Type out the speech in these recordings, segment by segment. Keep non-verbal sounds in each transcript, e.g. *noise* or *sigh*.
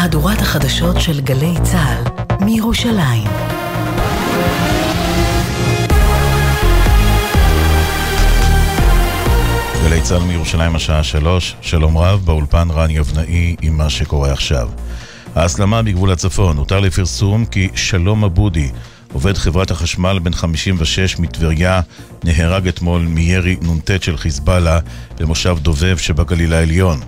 מהדורת החדשות של גלי צה"ל מירושלים. גלי צה"ל מירושלים השעה שלוש, שלום רב, באולפן רן יבנאי עם מה שקורה עכשיו. ההסלמה בגבול הצפון, הותר לפרסום כי שלום אבודי, עובד חברת החשמל בן 56 מטבריה, נהרג אתמול מירי נ"ט של חיזבאללה במושב דובב שבגליל העליון.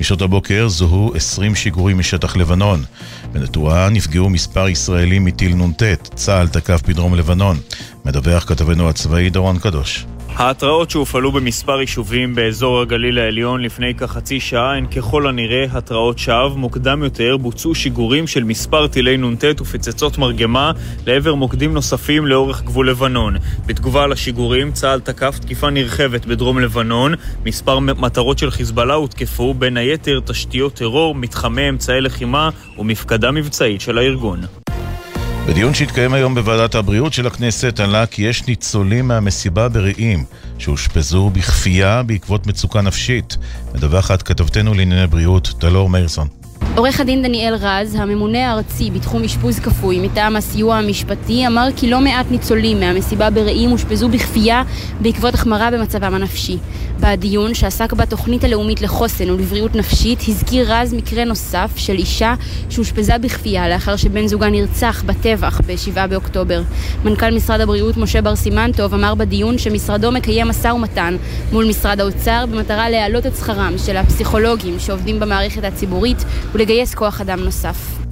משעות הבוקר זוהו 20 שיגורים משטח לבנון. בנטועה נפגעו מספר ישראלים מטיל נ"ט, צה"ל תקף בדרום לבנון. מדווח כתבנו הצבאי דורון קדוש. ההתראות שהופעלו במספר יישובים באזור הגליל העליון לפני כחצי שעה הן ככל הנראה התראות שווא. מוקדם יותר בוצעו שיגורים של מספר טילי נ"ט ופצצות מרגמה לעבר מוקדים נוספים לאורך גבול לבנון. בתגובה לשיגורים, צה"ל תקף תקיפה נרחבת בדרום לבנון. מספר מטרות של חיזבאללה הותקפו, בין היתר תשתיות טרור, מתחמי אמצעי לחימה ומפקדה מבצעית של הארגון. בדיון שהתקיים היום בוועדת הבריאות של הכנסת עלה כי יש ניצולים מהמסיבה ברעים שאושפזו בכפייה בעקבות מצוקה נפשית. מדווחת כתבתנו לענייני בריאות, טלור מאירסון. עורך הדין דניאל רז, הממונה הארצי בתחום אשפוז כפוי מטעם הסיוע המשפטי, אמר כי לא מעט ניצולים מהמסיבה ברעים אושפזו בכפייה בעקבות החמרה במצבם הנפשי. בדיון שעסק בתוכנית הלאומית לחוסן ולבריאות נפשית, הזכיר רז מקרה נוסף של אישה שאושפזה בכפייה לאחר שבן זוגה נרצח בטבח ב-7 באוקטובר. מנכ"ל משרד הבריאות משה בר סימנטוב אמר בדיון שמשרדו מקיים משא ומתן מול משרד האוצר במטרה להעלות את שכרם של הפסיכולוגים שעובדים במערכת הציבורית ולגייס כוח אדם נוסף.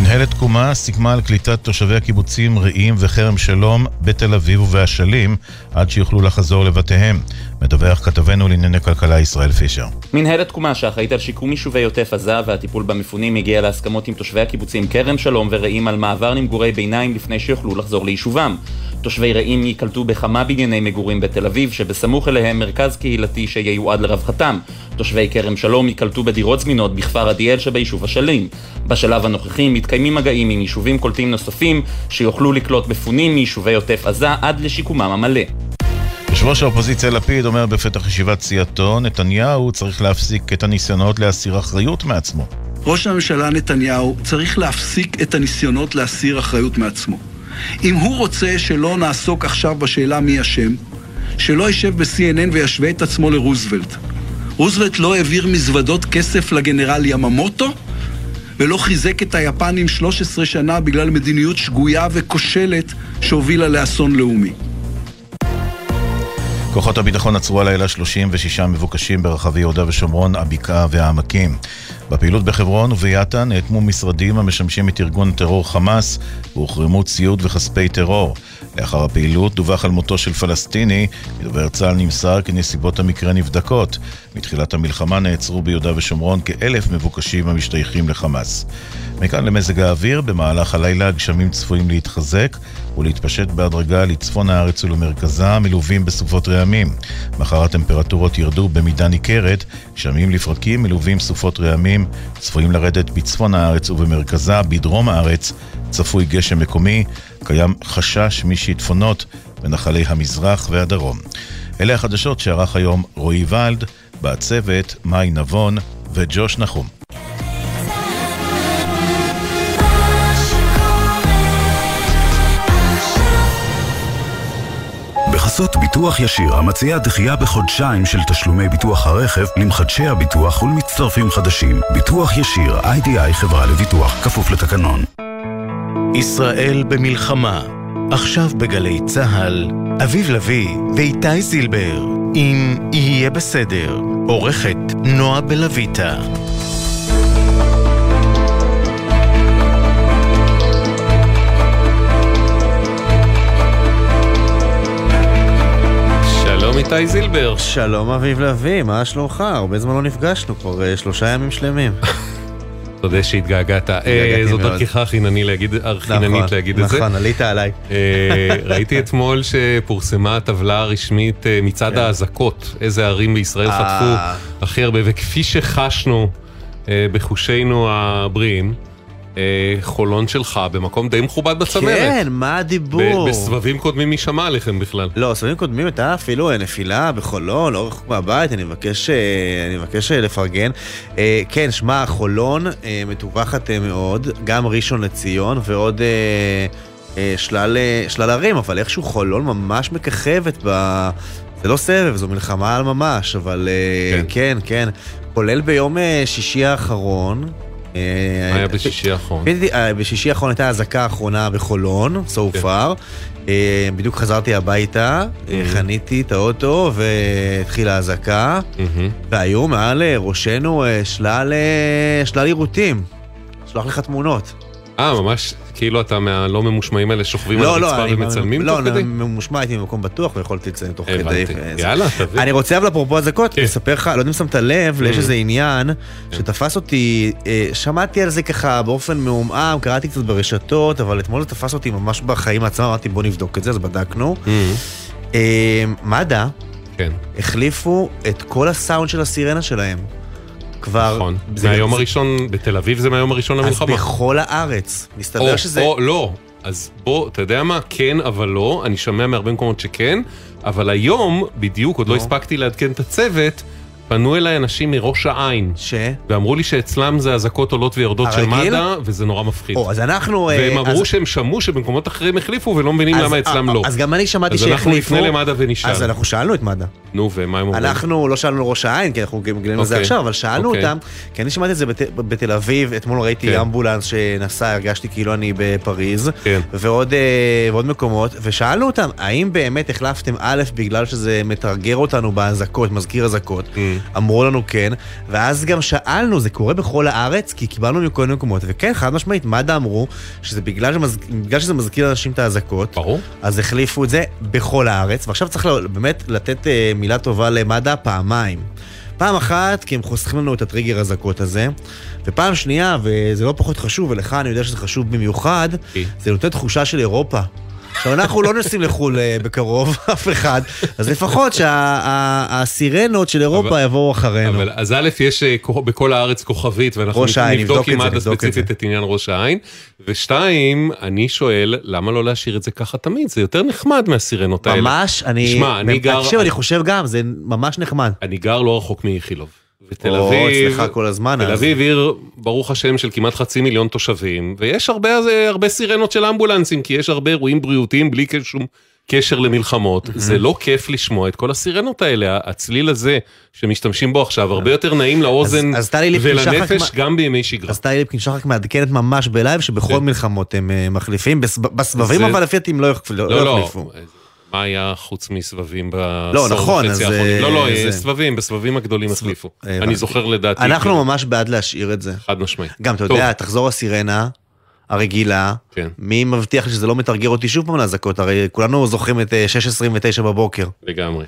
מנהלת תקומה סיכמה על קליטת תושבי הקיבוצים רעים וכרם שלום בתל אביב ובאשלים עד שיוכלו לחזור לבתיהם. מדווח כתבנו לענייני כלכלה ישראל פישר. מנהלת תקומה שאחראית על שיקום יישובי עוטף עזה והטיפול במפונים הגיעה להסכמות עם תושבי הקיבוצים כרם שלום ורעים על מעבר למגורי ביניים לפני שיוכלו לחזור ליישובם. תושבי רעים ייקלטו בכמה בנייני מגורים בתל אביב שבסמוך אליהם מרכז קהילתי שייועד לרווחתם. תושבי כרם שלום ייקלטו בדירות זמינות בכפר עדיאל שביישוב אשלים. בשלב הנוכחי מתקיימים מגעים עם יישובים קולטים נוספים שיוכלו לקלוט מפונים מיישובי עוטף עזה עד לשיקומם המלא. יושב ראש האופוזיציה לפיד אומר בפתח ישיבת סיעתו, נתניהו צריך להפסיק את הניסיונות להסיר אחריות מעצמו. ראש הממשלה נתניהו צריך להפסיק את הניסיונות להסיר אחריות מעצמו. אם הוא רוצה שלא נעסוק עכשיו בשאלה מי אשם, שלא יישב ב-CNN וישווה את עצמו לרוזוולט. רוזוולט לא העביר מזוודות כסף לגנרל יממוטו, ולא חיזק את היפנים 13 שנה בגלל מדיניות שגויה וכושלת שהובילה לאסון לאומי. כוחות הביטחון עצרו הלילה 36 מבוקשים ברחבי יהודה ושומרון, הבקעה והעמקים. בפעילות בחברון וביאטה נאטמו משרדים המשמשים את ארגון טרור חמאס והוחרמו ציוד וכספי טרור. לאחר הפעילות דווח על מותו של פלסטיני, מדובר צה"ל נמסר כי נסיבות המקרה נבדקות. מתחילת המלחמה נעצרו ביהודה ושומרון כאלף מבוקשים המשתייכים לחמאס. מכאן למזג האוויר, במהלך הלילה הגשמים צפויים להתחזק ולהתפשט בהדרגה לצפון הארץ ולמרכזה, מלווים בסופות רעמים. מחר הטמפרטורות ירדו במידה ניכרת, גשמים לפרקים מלווים סופות רעמים צפויים לרדת בצפון הארץ ובמרכזה, בדרום הארץ צפוי גשם מקומי, קיים חשש משיטפונות בנחלי המזרח והדרום. אלה החדשות שערך היום רועי ולד, בצוות מאי נבון וג'וש נחום. בחסות ביטוח ישיר, המציע דחייה בחודשיים של תשלומי ביטוח הרכב למחדשי הביטוח ולמצטרפים חדשים. ביטוח ישיר, איי-די-איי חברה לביטוח, כפוף לתקנון. ישראל במלחמה, עכשיו בגלי צה"ל, אביב לביא ואיתי זילבר, אם יהיה בסדר, עורכת נועה בלויטה. שלום איתי זילבר. שלום אביב לביא, מה שלומך? הרבה זמן לא נפגשנו, כבר שלושה ימים שלמים. *laughs* תודה שהתגעגעת. זאת דרכך החיננית להגיד את זה. נכון, עלית עליי. ראיתי אתמול שפורסמה הטבלה הרשמית מצד האזעקות, איזה ערים בישראל חטפו הכי הרבה, וכפי שחשנו בחושינו הבריאים, אה, חולון שלך במקום די מכובד בצמרת. כן, מה הדיבור? בסבבים קודמים מי שמע עליכם בכלל? לא, סבבים קודמים הייתה אפילו אה, נפילה בחולון, לא רחוק מהבית, אני מבקש, אה, אני מבקש אה, לפרגן. אה, כן, שמע, חולון אה, מטווחת אה, מאוד, גם ראשון לציון ועוד אה, אה, שלל, אה, שלל ערים, אבל איכשהו חולון ממש מככבת ב... זה לא סבב, זו מלחמה על ממש, אבל אה, כן, כן. כולל ביום אה, שישי האחרון. אה, מה היה בשישי האחרון? בדיוק, אה, בשישי האחרון הייתה האזעקה האחרונה בחולון, so far. אה, בדיוק חזרתי הביתה, אה, חניתי את האוטו והתחילה האזעקה, והיו מעל אה, ראשנו אה, שלל אה, עירותים. אשלח לך תמונות. אה, ממש, כאילו אתה מהלא ממושמעים האלה שוכבים על לא, לא, הרצפה אני ומצלמים לא, תוך כדי? אני ממושמע הייתי במקום בטוח ויכולתי לציין תוך כדי. יאללה, תביא. אני רוצה אבל אפרופו אזעקות, לספר לך, לא יודע אם שמת לב, יש Mm. איזה עניין שתפס אותי, אה, שמעתי על זה ככה באופן מעומעם, קראתי קצת ברשתות, אבל אתמול זה תפס אותי ממש בחיים עצמם, אמרתי בוא נבדוק את זה, אז בדקנו. אה, מד"א כן. החליפו את כל הסאונד של הסירנה שלהם. כבר... נכון. זה- מהיום זה- הראשון, בתל אביב זה מהיום הראשון אז למלחמה. בכל הארץ. מסתבר או, שזה... או, לא. אז בוא, אתה יודע מה? כן, אבל לא. אני שומע מהרבה מקומות שכן, אבל היום, בדיוק, עוד לא הספקתי לעדכן את הצוות, פנו אליי אנשים מראש העין. ש? ואמרו לי שאצלם זה אזעקות עולות ויורדות של הרגיל? מד"א, וזה נורא מפחיד. או, אז אנחנו... אה, והם אמרו אז- שהם שמעו שבמקומות אחרים החליפו ולא מבינים אז- למה אצלם אה, לא. אז גם אני שמעתי אז שהחליפו. אנחנו נפנה למד"א ונשאל. אז אנחנו שאלנו את מד"א. נו, ומה הם אומרים? אנחנו לא שאלנו לראש העין, כי אנחנו גילינו את זה אוקיי. עכשיו, אבל שאלנו אוקיי. אותם, כי אני שמעתי את זה בת, בתל אביב, אתמול ראיתי כן. אמבולנס שנסע, הרגשתי כאילו אני בפריז, כן. ועוד, אה, ועוד מקומות, ושאלנו אותם, האם באמת החלפתם א' בגלל שזה מתרגר אותנו באזעקות, מזכיר אזעקות? אמרו לנו כן, ואז גם שאלנו, זה קורה בכל הארץ? כי קיבלנו מכל מיני מקומות, וכן, חד משמעית, מד"א אמרו שזה בגלל, שמז... בגלל שזה מזכיר לאנשים את האזעקות, ברור. אז החליפו את זה בכל הארץ, ועכשיו צריך באמת לתת אה, מילה טובה למד"א פעמיים. פעם אחת, כי הם חוסכים לנו את הטריגר אזעקות הזה, ופעם שנייה, וזה לא פחות חשוב, ולך אני יודע שזה חשוב במיוחד, זה נותן תחושה של אירופה. עכשיו, אנחנו לא נוסעים לחו"ל אה, בקרוב, *laughs* אף אחד, אז לפחות שהסירנות של אירופה יבואו אחרינו. אבל אז א', יש אה, בכל הארץ כוכבית, ואנחנו נבדוק עם את זה, מד"א נבדוק את ספציפית את עניין ראש העין. ושתיים, אני שואל, למה לא להשאיר את זה ככה תמיד? זה יותר נחמד מהסירנות האלה. ממש, אני... תשמע, אני גר... תקשיב, אני חושב גם, זה ממש נחמד. אני גר לא רחוק מאיכילוב. ותל או, אביב, אצלך כל הזמן, תל אז. אביב עיר, ברוך השם, של כמעט חצי מיליון תושבים, ויש הרבה, הרבה סירנות של אמבולנסים, כי יש הרבה אירועים בריאותיים בלי שום קשר למלחמות. זה לא כיף לשמוע את כל הסירנות האלה, הצליל הזה שמשתמשים בו עכשיו, הרבה יותר נעים לאוזן אז שחק ולנפש גם בימי שגרה. אז טלי ליפקין שחק מעדכנת ממש בלייב שבכל מלחמות הם אה, מחליפים, בס- בסבבים אבל לפי דעתי הם לא יחליפו. מה היה חוץ מסבבים בעשור לא, נכון, וחצי אז, האחרונים? לא, לא, אה, זה- סבבים, בסבבים הגדולים החליפו. הבנתי. אני זוכר לדעתי. אנחנו ממש בעד להשאיר את זה. חד משמעית. גם, אתה טוב. יודע, תחזור הסירנה הרגילה, כן. מי מבטיח לי שזה לא מתרגר אותי שוב פעם לאזעקות? הרי כולנו זוכרים את אה, 6.29 בבוקר. לגמרי.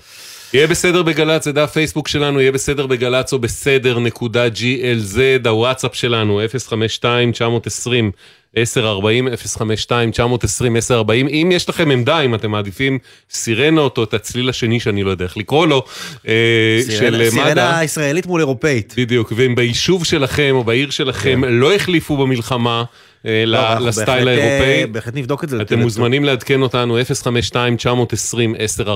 יהיה בסדר בגל"צ, זה דף פייסבוק שלנו, יהיה בסדר בגל"צ או בסדר נקודה glz, הוואטסאפ שלנו 052-920. 1040, 052, 920, 1040. אם יש לכם עמדה, אם אתם מעדיפים סירנות או את הצליל השני שאני לא יודע איך לקרוא לו, אה, של סירנה- סירנה מד"א, ישראלית מול אירופאית. בדיוק, ואם ביישוב שלכם או בעיר שלכם לא החליפו במלחמה אה, כן. לא, לסטייל אה, האירופאי, בהחלט נבדוק את זה. אתם מוזמנים לעדכן אותנו 052-920-1040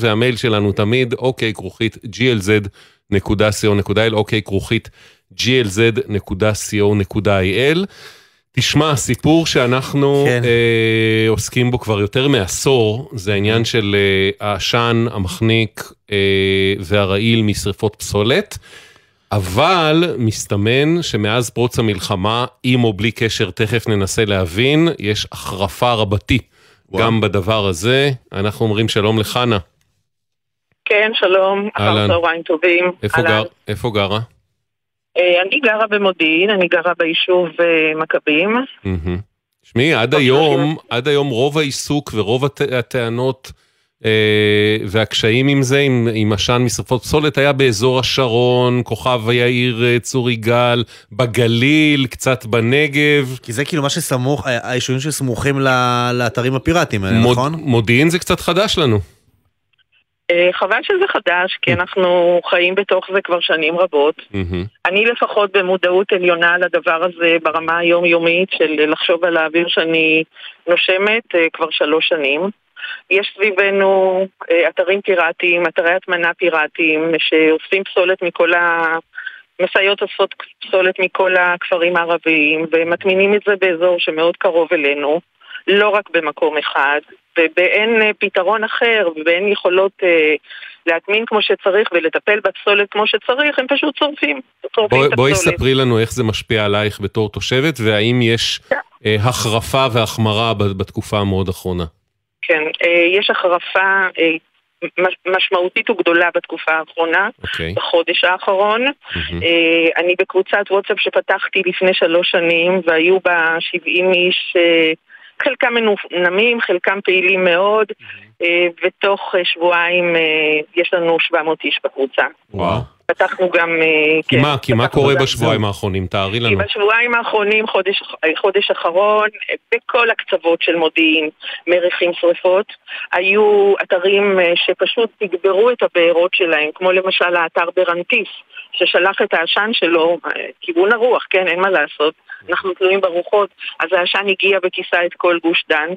והמייל שלנו תמיד אוקיי כרוכית glz.co.il אוקיי כרוכית glz.co.il תשמע, סיפור שאנחנו כן. אה, עוסקים בו כבר יותר מעשור, זה העניין של אה, העשן, המחניק אה, והרעיל משרפות פסולת. אבל מסתמן שמאז פרוץ המלחמה, עם או בלי קשר, תכף ננסה להבין, יש החרפה רבתי גם בדבר הזה. אנחנו אומרים שלום לחנה. כן, שלום, אחר. צהריים טובים. איפה. גר, איפה גרה? אה, אני גרה במודיעין, אני גרה ביישוב אה, מכבים. שמעי, עד היום, עד היום רוב העיסוק ורוב הט- הטענות אה, והקשיים עם זה, עם, עם עשן משרפות פסולת, היה באזור השרון, כוכב יאיר אה, צור יגאל, בגליל, קצת בנגב. כי זה כאילו מה שסמוך, היישובים שסמוכים ל- לאתרים הפיראטיים האלה, מוד- נכון? מודיעין זה קצת חדש לנו. אה, חבל שזה חדש, כי אנחנו חיים בתוך זה כבר שנים רבות. מהמם. אני לפחות במודעות עליונה על הדבר הזה ברמה היומיומית של לחשוב על האוויר שאני נושמת אה, כבר שלוש שנים. יש סביבנו אה, אתרים פיראטיים, אתרי הטמנה פיראטיים, שאוספים פסולת מכל ה... משאיות אוספות פסולת מכל הכפרים הערביים, ומטמינים את זה באזור שמאוד קרוב אלינו, לא רק במקום אחד, ובאין אה, פתרון אחר, ובאין יכולות אה, להטמין כמו שצריך ולטפל בפסולת כמו שצריך, הם פשוט שורפים. בואי. ספרי לנו איך זה משפיע עלייך בתור תושבת, והאם יש אה, החרפה והחמרה בתקופה המאוד אחרונה. כן, אה, יש החרפה אה, מש- משמעותית וגדולה בתקופה האחרונה, אוקיי. בחודש האחרון. אה, אני בקבוצת וואטסאפ שפתחתי לפני שלוש שנים, והיו בה 70 איש, אה, חלקם מנומנמים, חלקם פעילים מאוד, אה, ותוך אה, שבועיים אה, יש לנו 700 איש בקבוצה. וואו. פתחנו גם... כי כן, מה, כי מה קורה בשבועיים האחרונים? תארי כי לנו. בשבועיים האחרונים, חודש, חודש אחרון, בכל הקצוות של מודיעין מריחים שרפות. היו אתרים שפשוט תגברו את הבארות שלהם, כמו למשל האתר ברנטיס, ששלח את העשן שלו, אה, כיוון הרוח, כן, אין מה לעשות. אנחנו תלויים ברוחות, אז העשן הגיע וכיסה את כל גוש דן.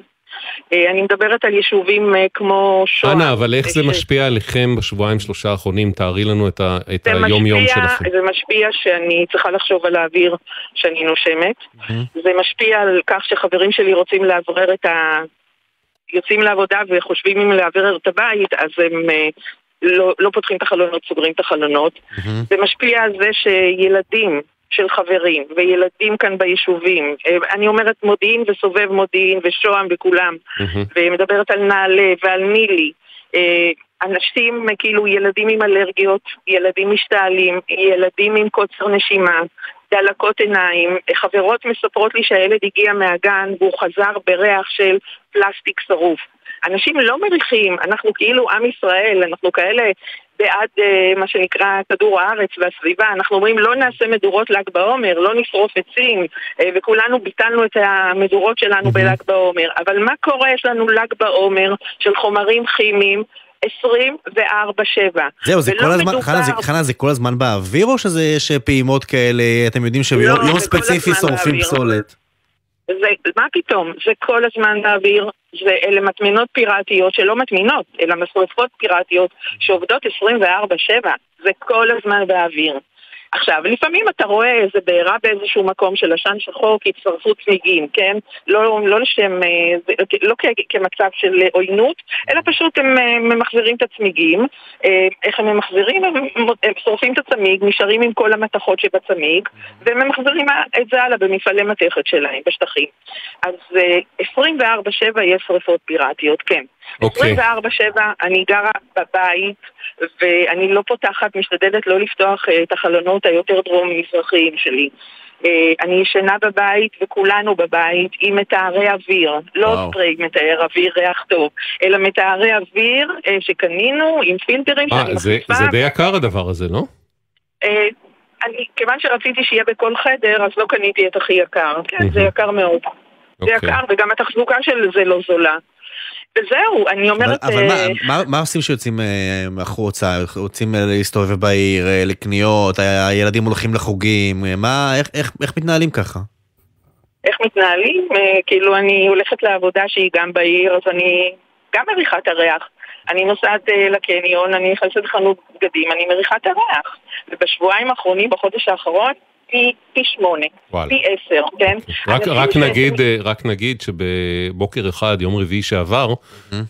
אה, אני מדברת על יישובים אה, כמו שוהם. אנה, אבל איך זה משפיע עליכם בשבועיים שלושה האחרונים? תארי לנו את ה- את זה היום-יום שלכם. זה משפיע שאני צריכה לחשוב על האוויר שאני נושמת. זה משפיע על כך שחברים שלי רוצים לאוורר את ה... יוצאים לעבודה וחושבים אם לאוורר את הבית, אז הם לא, לא פותחים את החלונות, סוגרים את החלונות. זה משפיע על זה שילדים של חברים וילדים כאן ביישובים, אה, אני אומרת מודיעין וסובב מודיעין ושוהם וכולם, מהמם. ומדברת על נעלה ועל נילי. אה, אנשים, אה, כאילו ילדים עם אלרגיות, ילדים משתעלים, ילדים עם קוצר נשימה, דלקות עיניים. חברות מספרות לי שהילד הגיע מהגן והוא חזר בריח של פלסטיק שרוף. אנשים לא מריחים, אנחנו כאילו עם ישראל, אנחנו כאלה בעד אה, מה שנקרא כדור הארץ והסביבה, אנחנו אומרים לא נעשה מדורות ל"ג בעומר, לא נשרוף עצים, אה, וכולנו ביטלנו את המדורות שלנו בל"ג בעומר, אבל מה קורה? יש לנו ל"ג בעומר של חומרים כימיים 24/7. זהו, זה כל הזמן, חנה, זה- חנה, זה כל הזמן באוויר או שזה יש פעימות כאלה, אתם יודעים לא, שביום זה יום כל ספציפי שורפים. פסולת? זה, מה פתאום? זה כל הזמן באוויר, זה, אלה מטמינות פיראטיות שלא מטמינות, אלא משרפות פיראטיות שעובדות 24/7, זה כל הזמן באוויר. עכשיו, לפעמים אתה רואה איזה בעירה באיזשהו מקום של עשן שחור כי הצטרפו צמיגים, כן? לא, לא לשם, אה, זה- לא כמצב של עוינות, אלא פשוט הם אה, ממחזרים את הצמיגים. אה, איך הם ממחזרים? הם, הם שורפים את הצמיג, נשארים עם כל המתכות שבצמיג, והם ממחזרים את זה הלאה במפעלי מתכת שלהם, בשטחים. אז אה, 24/7 יש שרפות פיראטיות, כן. אוקיי. 24/7 אני גרה בבית ואני לא פותחת, משתדלת לא לפתוח אה, את החלונות היותר דרום-מזרחיים שלי. אה, אני ישנה בבית וכולנו בבית עם מטהרי אוויר, לא. ספרי מטהר אוויר ריח טוב, אלא מטהרי אוויר אה, שקנינו עם פילטרים אה, שאני זה- מחליפה. זה די יקר הדבר הזה, לא? אני, כיוון שרציתי שיהיה בכל חדר, אז לא קניתי את הכי יקר. כן, זה מהמם. יקר מאוד. זה אוקיי. יקר, וגם התחזוקה של זה לא זולה. וזהו, אני אבל, אומרת... אבל מה, אה, מה, מה עושים כשיוצאים אה, החוצה? רוצים אה, להסתובב בעיר, לקניות, הילדים הולכים לחוגים, מה, איך, איך, איך מתנהלים ככה? איך מתנהלים? כאילו אני הולכת לעבודה שהיא גם בעיר, אז אני גם מריחה את הריח. אני נוסעת לקניון, אני נכנסת לחנות בגדים, אני מריחה את הריח. ובשבועיים האחרונים, בחודש האחרון, פי, פי שמונה, וואלה. פי עשר, כן? רק, אנשים רק, ש- נגיד, אה, רק נגיד שבבוקר אחד, יום רביעי שעבר,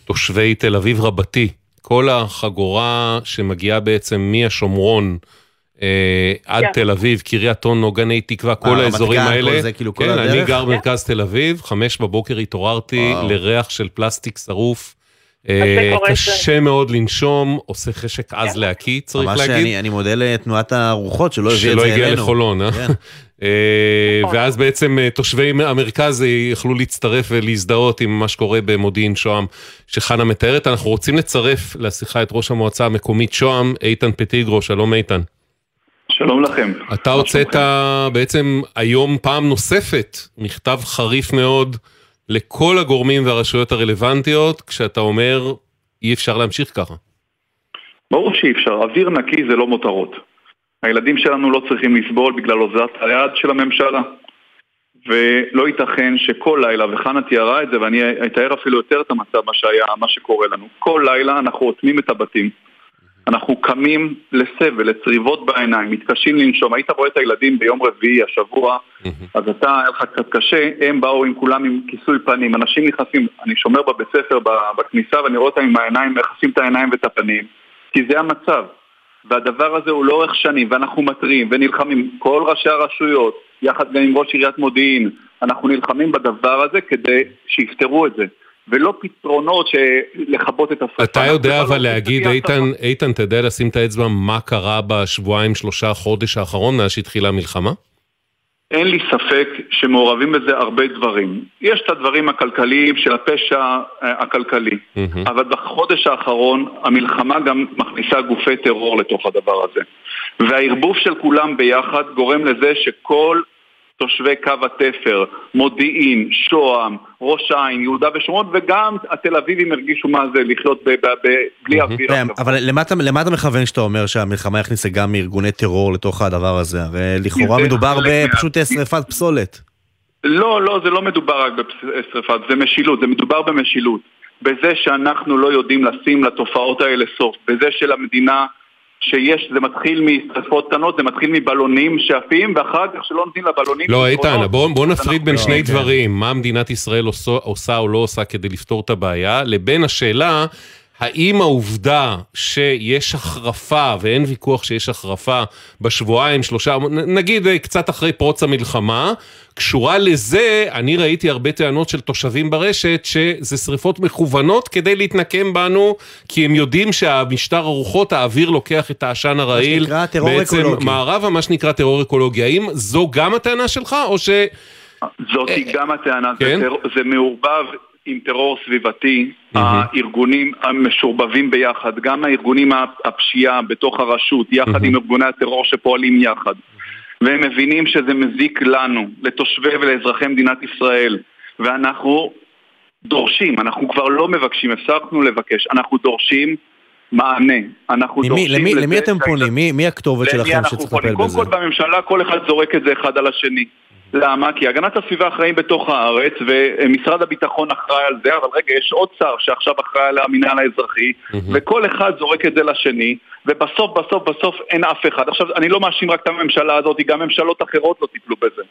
תושבי תל אביב רבתי, כל החגורה שמגיעה בעצם מהשומרון אה, עד כן. תל אביב, קריית אונו, גני תקווה, כל רמת האזורים האלה. זה, כאילו, כל כן, אני? גר במרכז תל אביב, חמש בבוקר התעוררתי. לריח של פלסטיק שרוף. אה, קשה מאוד לנשום, עושה חשק עז להקיא, צריך ממש להגיד. אני, אני מודה לתנועת הרוחות שלא הביא את שלא זה אלינו. לחולון, אה? כן. *laughs* אה, נכון. ואז בעצם אה, תושבי המרכז יכלו להצטרף ולהזדהות עם מה שקורה במודיעין שוהם שחנה מתארת. אנחנו רוצים לצרף לשיחה את ראש המועצה המקומית שוהם, איתן פטיגרו, שלום איתן. שלום לכם. אתה הוצאת בעצם היום פעם נוספת מכתב חריף מאוד לכל הגורמים והרשויות הרלוונטיות, כשאתה אומר אי אפשר להמשיך ככה. ברור שאי אפשר, אוויר נקי זה לא מותרות. הילדים שלנו לא צריכים לסבול בגלל הוזלת היד של הממשלה. ולא ייתכן שכל לילה, וחנה תיארה את זה, ואני אתאר אפילו יותר את המצב, מה שהיה, מה שקורה לנו. כל לילה אנחנו אוטמים את הבתים. אנחנו קמים לסבל, לצריבות בעיניים, מתקשים לנשום. היית רואה את הילדים ביום רביעי השבוע, אז אתה, היה לך קצת קשה, הם באו עם כולם עם כיסוי פנים. אנשים נכנסים, אני שומר בבית ספר בכניסה ואני רואה אותם עם העיניים, מכסים את העיניים ואת הפנים, כי זה המצב. והדבר הזה הוא לאורך שנים, ואנחנו מתריעים ונלחמים, כל ראשי הרשויות, יחד גם עם ראש עיריית מודיעין, אנחנו נלחמים בדבר הזה כדי שיפתרו את זה. ולא פתרונות לכבות את השרפה. אתה יודע אבל להגיד, איתן, איתן, אתה יודע לשים את האצבע מה קרה בשבועיים, שלושה חודש האחרון מאז שהתחילה המלחמה? אין לי ספק שמעורבים בזה הרבה דברים. יש את הדברים הכלכליים של הפשע אה, הכלכלי, mm-hmm. אבל בחודש האחרון המלחמה גם מכניסה גופי טרור לתוך הדבר הזה. והערבוב של כולם ביחד גורם לזה שכל תושבי קו התפר, מודיעין, שוהם, ראש העין, יהודה ושומרון, וגם התל אביבים הרגישו מה זה לחיות בלי אוויר. אבל למה אתה מכוון כשאתה אומר שהמלחמה הכניסה גם ארגוני טרור לתוך הדבר הזה? הרי לכאורה מדובר בפשוט שריפת פסולת. לא, לא, זה לא מדובר רק בשריפת, זה משילות, זה מדובר במשילות. בזה שאנחנו לא יודעים לשים לתופעות האלה סוף, בזה שלמדינה שיש, זה מתחיל משרפות קטנות, זה מתחיל מבלונים שעפים, ואחר כך שלא נותנים לבלונים... לא, איתן, בוא, בוא נפריד בין שני דברים, מה מדינת ישראל עושה, עושה או לא עושה כדי לפתור את הבעיה, לבין השאלה... האם העובדה שיש החרפה, ואין ויכוח שיש החרפה בשבועיים, שלושה, נגיד קצת אחרי פרוץ המלחמה, קשורה לזה, אני ראיתי הרבה טענות של תושבים ברשת, שזה שריפות מכוונות כדי להתנקם בנו, כי הם יודעים שהמשטר הרוחות, האוויר לוקח את העשן הרעיל, בעצם אקולוגי. מערבה, מה שנקרא טרור אקולוגי. האם זו גם הטענה שלך, או ש... זאתי גם הטענה, כן? זה, זה מעורבב עם טרור סביבתי, mm-hmm. הארגונים המשורבבים ביחד, גם הארגונים הפשיעה בתוך הרשות, יחד mm-hmm. עם ארגוני הטרור שפועלים יחד. והם מבינים שזה מזיק לנו, לתושבי ולאזרחי מדינת ישראל. ואנחנו דורשים, אנחנו כבר לא מבקשים, הפסקנו לבקש, אנחנו דורשים מענה. אנחנו למי, דורשים... למי, למי אתם פונים? מי, מי הכתובת שלכם שצריך לטפל בזה? קודם כל בממשלה כל אחד זורק את זה אחד על השני. למה? כי הגנת הסביבה אחראים בתוך הארץ ומשרד הביטחון אחראי על זה, אבל רגע, יש עוד שר שעכשיו אחראי על המינהל האזרחי mm-hmm. וכל אחד זורק את זה לשני ובסוף בסוף בסוף אין אף אחד. עכשיו, אני לא מאשים רק את הממשלה הזאת, גם ממשלות אחרות לא טיפלו בזה.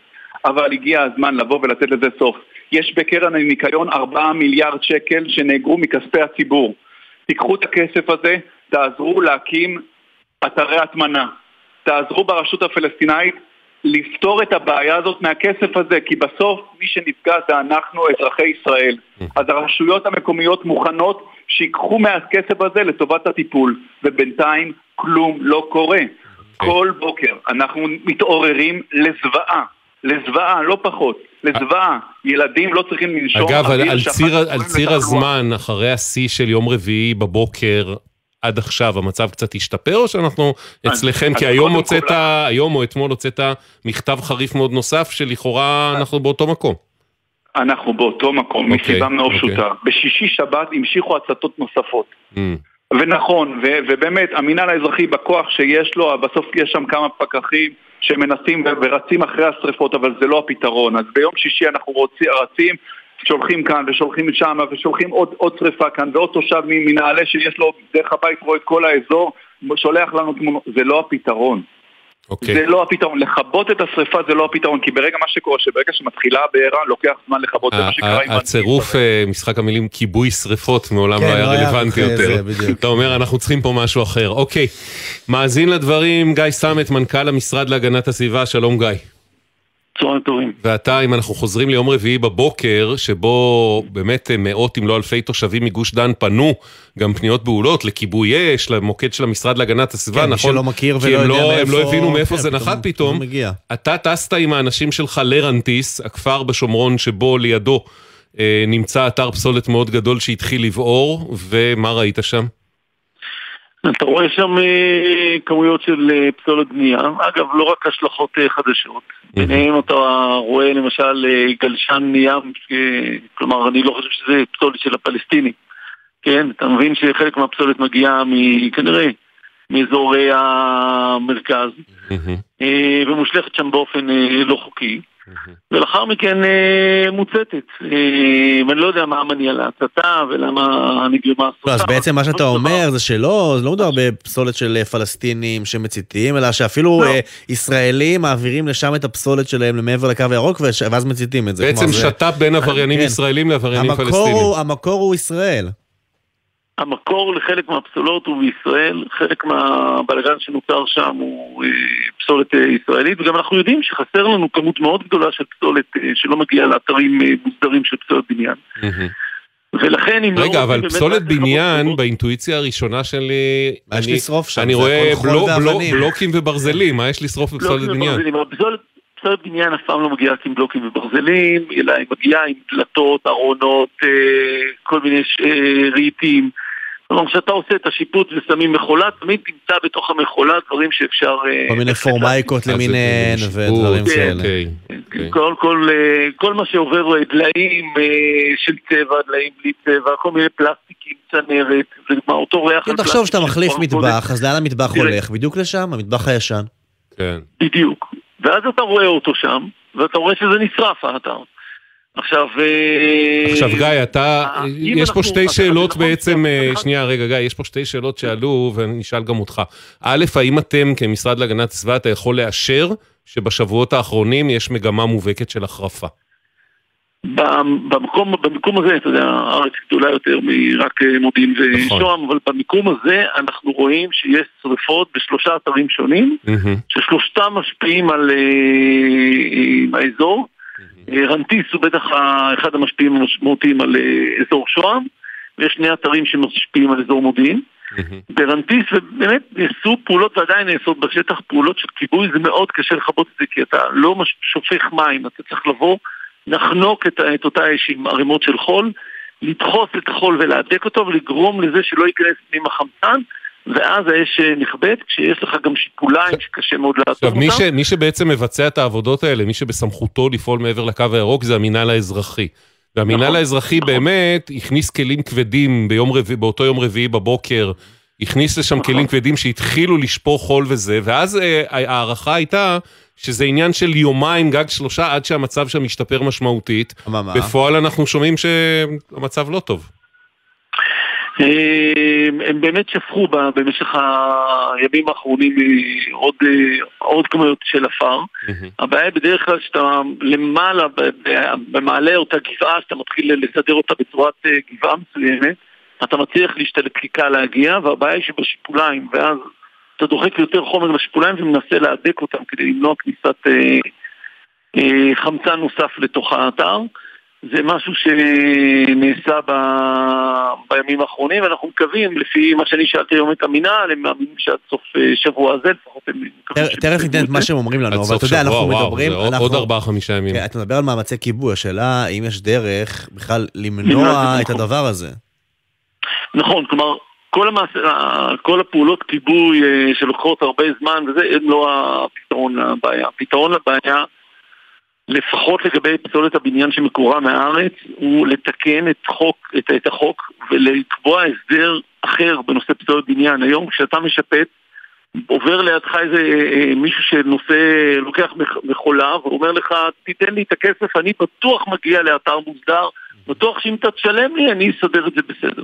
אבל הגיע הזמן לבוא ולתת לזה סוף. יש בקרן הניקיון 4 מיליארד שקל שנאגרו מכספי הציבור. תיקחו את הכסף הזה, תעזרו להקים אתרי הטמנה. תעזרו ברשות הפלסטינאית לפתור את הבעיה הזאת מהכסף הזה, כי בסוף מי שנפגע זה אנחנו, אזרחי ישראל. אז הרשויות המקומיות מוכנות שיקחו מהכסף הזה לטובת הטיפול, ובינתיים כלום לא קורה. כל בוקר אנחנו מתעוררים לזוועה, לזוועה, לא פחות, לזוועה. ילדים לא צריכים לנשום אגב, על, על ציר, על ציר הזמן, אחרי השיא של יום רביעי בבוקר, עד עכשיו המצב קצת השתפר, או שאנחנו אצלכם, כי היום הוצאת, היום או אתמול הוצאת מכתב חריף מאוד נוסף, שלכאורה אנחנו באותו מקום. אנחנו באותו מקום, okay, מסיבה מאוד okay. פשוטה. בשישי שבת המשיכו הצתות נוספות. Mm. ונכון, ו- ובאמת, המינהל האזרחי בכוח שיש לו, בסוף יש שם כמה פקחים שמנסים ורצים אחרי השרפות, אבל זה לא הפתרון. אז ביום שישי אנחנו רוצים, רצים שולחים כאן ושולחים משם ושולחים עוד, עוד שריפה כאן ועוד תושב מנעלה שיש לו דרך הבית רואה את כל האזור שולח לנו תמונות, זה לא הפתרון. Okay. אוקיי. זה לא הפתרון, לכבות את השריפה זה לא הפתרון, כי ברגע מה שקורה, שברגע שמתחילה הבעירה לוקח זמן לכבות, זה מה שקרה עם... הצירוף, אה, משחק המילים כיבוי שריפות מעולם כן, לא היה רלוונטי יותר. אתה אומר, אנחנו צריכים פה משהו אחר. אוקיי, מאזין לדברים, גיא סמט, מנכ"ל המשרד להגנת הסביבה, שלום גיא. צהריים טובים. ועתה, אם אנחנו חוזרים ליום רביעי בבוקר, שבו באמת מאות אם לא אלפי תושבים מגוש דן פנו, גם פניות בהולות, לכיבוי אש, למוקד של המשרד להגנת הסביבה, כן, נכון? מי שלא מכיר ולא יודע לא, מאיפה... הם לא הבינו מאיפה כן, זה נחת פתאום. מגיע. אתה טסת עם האנשים שלך לרנטיס, הכפר בשומרון שבו לידו אה, נמצא אתר פסולת מאוד גדול שהתחיל לבעור, ומה ראית שם? אתה רואה שם אה, כמויות של אה, פסולת בנייה, אגב לא רק השלכות אה, חדשות, ביניהם אתה רואה למשל גלשן ים, כלומר אני לא חושב שזה פסולת של הפלסטינים, כן, אתה מבין שחלק מהפסולת מגיעה כנראה מאזורי המרכז, אה, ומושלכת שם באופן לא חוקי. *laughs* ולאחר מכן אה, מוצתת. אה, ואני לא יודע מה המניע להצתה ולמה נגרמה הסופה. לא, אז בעצם מה שאתה אומר זה שלא, זה לא מדובר בפסולת של אה, פלסטינים שמציתים, אלא שאפילו לא. אה, ישראלים מעבירים לשם את הפסולת שלהם למעבר לקו הירוק ואז מציתים את זה. בעצם כלומר, זה- שת"פ בין עבריינים כן. ישראלים לעבריינים המקור פלסטינים. הוא- המקור הוא ישראל. המקור לחלק מהפסולות הוא בישראל, חלק מהבלגן שנוצר שם הוא אה, פסולת אה, ישראלית, וגם אנחנו יודעים שחסר לנו כמות מאוד גדולה של פסולת אה, שלא מגיעה לאתרים מוסדרים של פסולת בניין. ולכן אם לא רגע, רוצים אבל פסולת בניין, באינטואיציה הראשונה שלי, מה יש אני- לשרוף שם? אני רואה. בלוקים וברזלים, מה יש לשרוף בפסולת בניין? פסולת, בניין אף פעם לא מגיעה רק עם בלוקים וברזלים, אלא היא מגיעה עם דלתות, ארונות, כל מיני ש- רהיטים. כלומר, כשאתה עושה את השיפוט ושמים מכולה, תמיד תמצא בתוך המכולה דברים שאפשר... אה, כל מיני פורמייקות אז למיניהן ודברים כאלה. כל, כל, אה, כל מה שעובר אה, דליים אה, של צבע, דליים בלי צבע, כל מיני פלסטיקים, צנרת, זה אותו ריח כן, תחשוב שאתה מחליף מטבח, אז לאן המטבח. הולך? בדיוק לשם, המטבח הישן. כן. בדיוק. ואז אתה רואה אותו שם, ואתה רואה שזה נשרף האתר. עכשיו... אה, עכשיו גיא, אתה, אה, יש פה שתי שאלות נכון, בעצם, אה, נכון. שנייה רגע גיא, יש פה שתי שאלות שעלו ואני אשאל גם אותך. א', האם אתם כמשרד להגנת הסביבה, אתה יכול לאשר שבשבועות האחרונים יש מגמה מובהקת של החרפה? במקום, במיקום הזה, אתה יודע, הארץ גדולה יותר מרק אה, מודיעין נכון. ושוהם, אבל במיקום הזה אנחנו רואים שיש שריפות בשלושה אתרים שונים, מהמם. ששלושתם משפיעים על אה, האזור. רנטיס הוא בטח אחד המשפיעים המשמעותיים על אה, אזור שוהם, ויש שני אתרים שמשפיעים על אזור מודיעין. ברנטיס, ובאמת נעשו פעולות ועדיין נעשות בשטח פעולות של כיבוי, זה מאוד קשה לכבות את זה כי אתה לא שופך מים, אתה צריך לבוא, לחנוק את, את אותה אש עם ערימות של חול, לדחוס את החול ולהדק אותו ולגרום לזה שלא ייכנס פנימה חמצן, ואז האש אה, נכבדת, כשיש לך גם שיפוליים שקשה מאוד לעצור אותם. מי, ש, מי שבעצם מבצע את העבודות האלה, מי שבסמכותו לפעול מעבר לקו הירוק, זה המינהל האזרחי. והמינהל נכון, האזרחי נכון. באמת הכניס כלים כבדים ביום רביעי, באותו יום רביעי בבוקר, הכניס לשם נכון. כלים כבדים שהתחילו לשפוך חול וזה, ואז אה, ההערכה הייתה שזה עניין של יומיים, גג שלושה, עד שהמצב שם משתפר משמעותית. מה, מה? בפועל אנחנו שומעים שהמצב לא טוב. אה, הם באמת שפכו במשך הימים האחרונים אה, עוד, אה, עוד כמויות של עפר. הבעיה היא בדרך כלל שאתה למעלה, במעלה אותה גבעה, שאתה מתחיל לסדר אותה בצורת אה, גבעה מסוימת, אתה מצליח להשתלקיקה להגיע, והבעיה היא שבשיפוליים, ואז אתה דוחק יותר חומר לשיפוליים ומנסה להדק אותם כדי למנוע כניסת אה, אה, חמצן נוסף לתוך האתר. זה משהו שנעשה ב... בימים האחרונים, ואנחנו מקווים, לפי מה שאני שאלתי היום את המינהל, הם מאמינים שעד סוף אה, שבוע הזה, לפחות הם תכף- ניתן את מה שהם אומרים לנו, אבל אתה יודע, אנחנו וואו, מדברים... זה עוד- אנחנו- עוד ארבעה-חמישה ימים. כן, אתה מדבר על מאמצי כיבוי, השאלה אם יש דרך בכלל למנוע את זה, הדבר הזה. נכון, כלומר, כל, המעש... כל הפעולות כיבוי אה, שלוקחות הרבה זמן וזה, לא הפתרון לבעיה. הפתרון לבעיה, לפחות לגבי פסולת הבניין שמקורה מהארץ, הוא לתקן את, חוק, את, את החוק ולקבוע הסדר אחר בנושא פסולת בניין. היום כשאתה משפט, עובר לידך איזה אה, מישהו שנושא, לוקח מכולה ואומר לך, תיתן לי את הכסף, אני בטוח מגיע לאתר מוסדר, בטוח שאם אתה תשלם לי, אני אסדר את זה בסדר.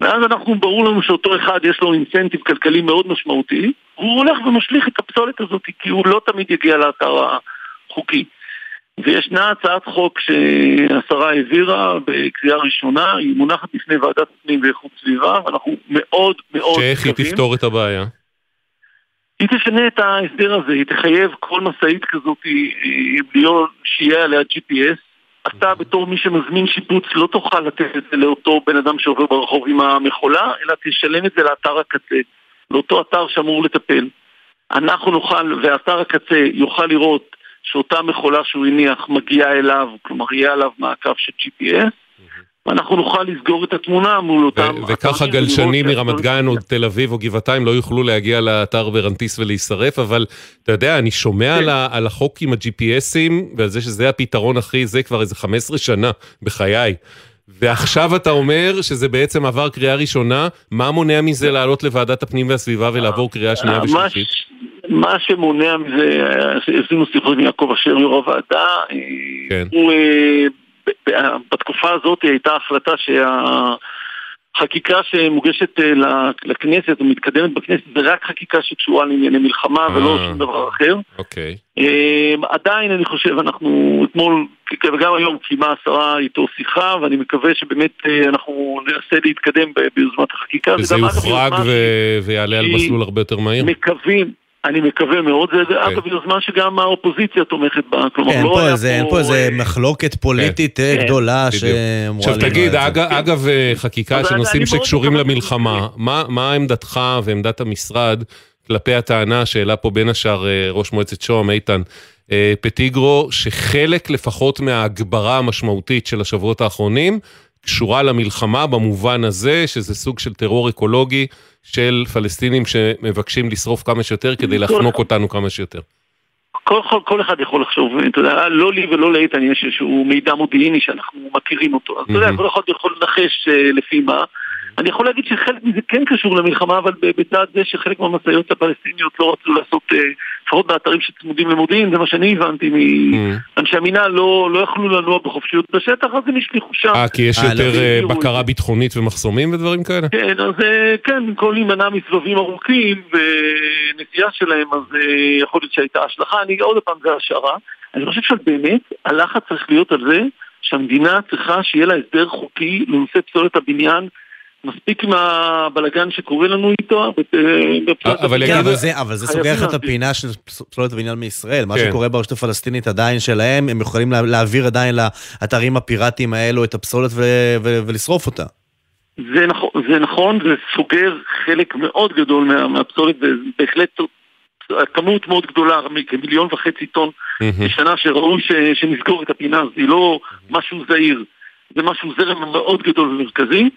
ואז אנחנו, ברור לנו שאותו אחד יש לו אינסנטיב כלכלי מאוד משמעותי, והוא הולך ומשליך את הפסולת הזאת, כי הוא לא תמיד יגיע לאתר החוקי. וישנה הצעת חוק שהשרה העבירה בקריאה ראשונה, היא מונחת בפני ועדת הפנים ואיכות סביבה, ואנחנו מאוד מאוד שאיך היא תפתור את הבעיה? היא תשנה את ההסדר הזה, היא תחייב כל משאית כזאת אה, להיות, שיהיה עליה GPS. אתה בתור מי שמזמין שיפוץ לא תוכל לתת את זה לאותו בן אדם שעובר ברחוב עם המכולה, אלא תשלם את זה לאתר הקצה, לאותו אתר שאמור לטפל. אנחנו נוכל, ואתר הקצה יוכל לראות שאותה מכולה שהוא הניח מגיעה אליו, כלומר יהיה עליו מעקב של GPS, ואנחנו נוכל לסגור את התמונה מול אותם... וככה גלשנים מרמת גן או תל אביב או גבעתיים לא יוכלו להגיע לאתר ברנטיס ולהישרף, אבל אתה יודע, אני שומע על ה- על החוק עם ה-GPSים ועל זה שזה הפתרון הכי, זה כבר איזה 15 שנה בחיי. ועכשיו אתה אומר שזה בעצם עבר קריאה ראשונה, מה מונע מזה לעלות לוועדת הפנים והסביבה ולעבור קריאה שנייה ושלישית? מה שמונע מזה, עשינו שיחות עם יעקב אשר, יו"ר הוועדה, כן. הוא, אה, בתקופה הזאת הייתה החלטה שה... חקיקה שמוגשת אה, לכנסת ומתקדמת בכנסת זה רק חקיקה שקשורה לענייני מלחמה ולא אה. שום דבר אחר. אוקיי. אה, עדיין אני חושב, אנחנו אתמול וגם היום קיימה השרה איתו שיחה ואני מקווה שבאמת אנחנו ננסה להתקדם ביוזמת החקיקה. וזה יוחרג ו- ויעלה על מסלול הרבה יותר מהיר? מקווים, אני מקווה מאוד, זה אוקיי. אגב יוזמה שגם האופוזיציה תומכת בה, כלומר אין לא פה היה איזה- אין פה איזה מחלוקת פוליטית אה, כן. גדולה בדיוק. שאמורה עכשיו תגיד, זה. אגב, אגב אה, חקיקה של נושאים שקשורים למלחמה, מה מה עמדתך ועמדת המשרד כלפי הטענה שהעלה פה בין השאר אה, ראש מועצת שוהם, איתן אה, פטיגרו, שחלק לפחות מההגברה המשמעותית של השבועות האחרונים קשורה למלחמה במובן הזה שזה סוג של טרור אקולוגי של פלסטינים שמבקשים לשרוף כמה שיותר כדי לחנוק אותנו כמה שיותר. כל, כל, כל אחד יכול לחשוב, אתה יודע, לא לי ולא לאיתן יש איזשהו מידע מודיעיני שאנחנו מכירים אותו. אז אתה יודע. כל אחד יכול לנחש אה, לפי מה. אני יכול להגיד שחלק מזה כן קשור למלחמה, אבל בצד זה שחלק מהמשאיות הפלסטיניות לא רצו לעשות, אה, לפחות באתרים שצמודים למודיעין, זה מה שאני הבנתי מאנשי המינהל, לא, לא יכלו לנוע בחופשיות בשטח, אז הם השליכו שם. אה, כי יש אה, יותר לא, אה, בקרה ביטחונית ומחסומים ודברים כאלה? כן, אז אה, כן, במקום להימנע מסבבים ארוכים ונסיעה שלהם, אז יכול להיות שהייתה השלכה. אני עוד פעם, זה השערה. אני חושב שבאמת הלחץ צריך להיות על זה שהמדינה צריכה שיהיה לה הסדר חוקי לנושא פסולת הבניין. מספיק עם הבלגן שקורה לנו איתו. אבל הבניין. כן, אבל זה, זה סוגר לך את. הפינה של פסולת הבניין מישראל. מה כן. שקורה ברשות הפלסטינית עדיין שלהם, הם יכולים לה- להעביר עדיין לאתרים הפיראטיים האלו את הפסולת ולשרוף אותה. זה נכון, זה נכון, זה סוגר חלק מאוד גדול מה, מהפסולת, ובהחלט כמות מאוד גדולה, כמיליון וחצי טון בשנה, שראוי ש, שנסגור את הפינה היא לא משהו זעיר, זה משהו זרם מאוד גדול ומרכזי.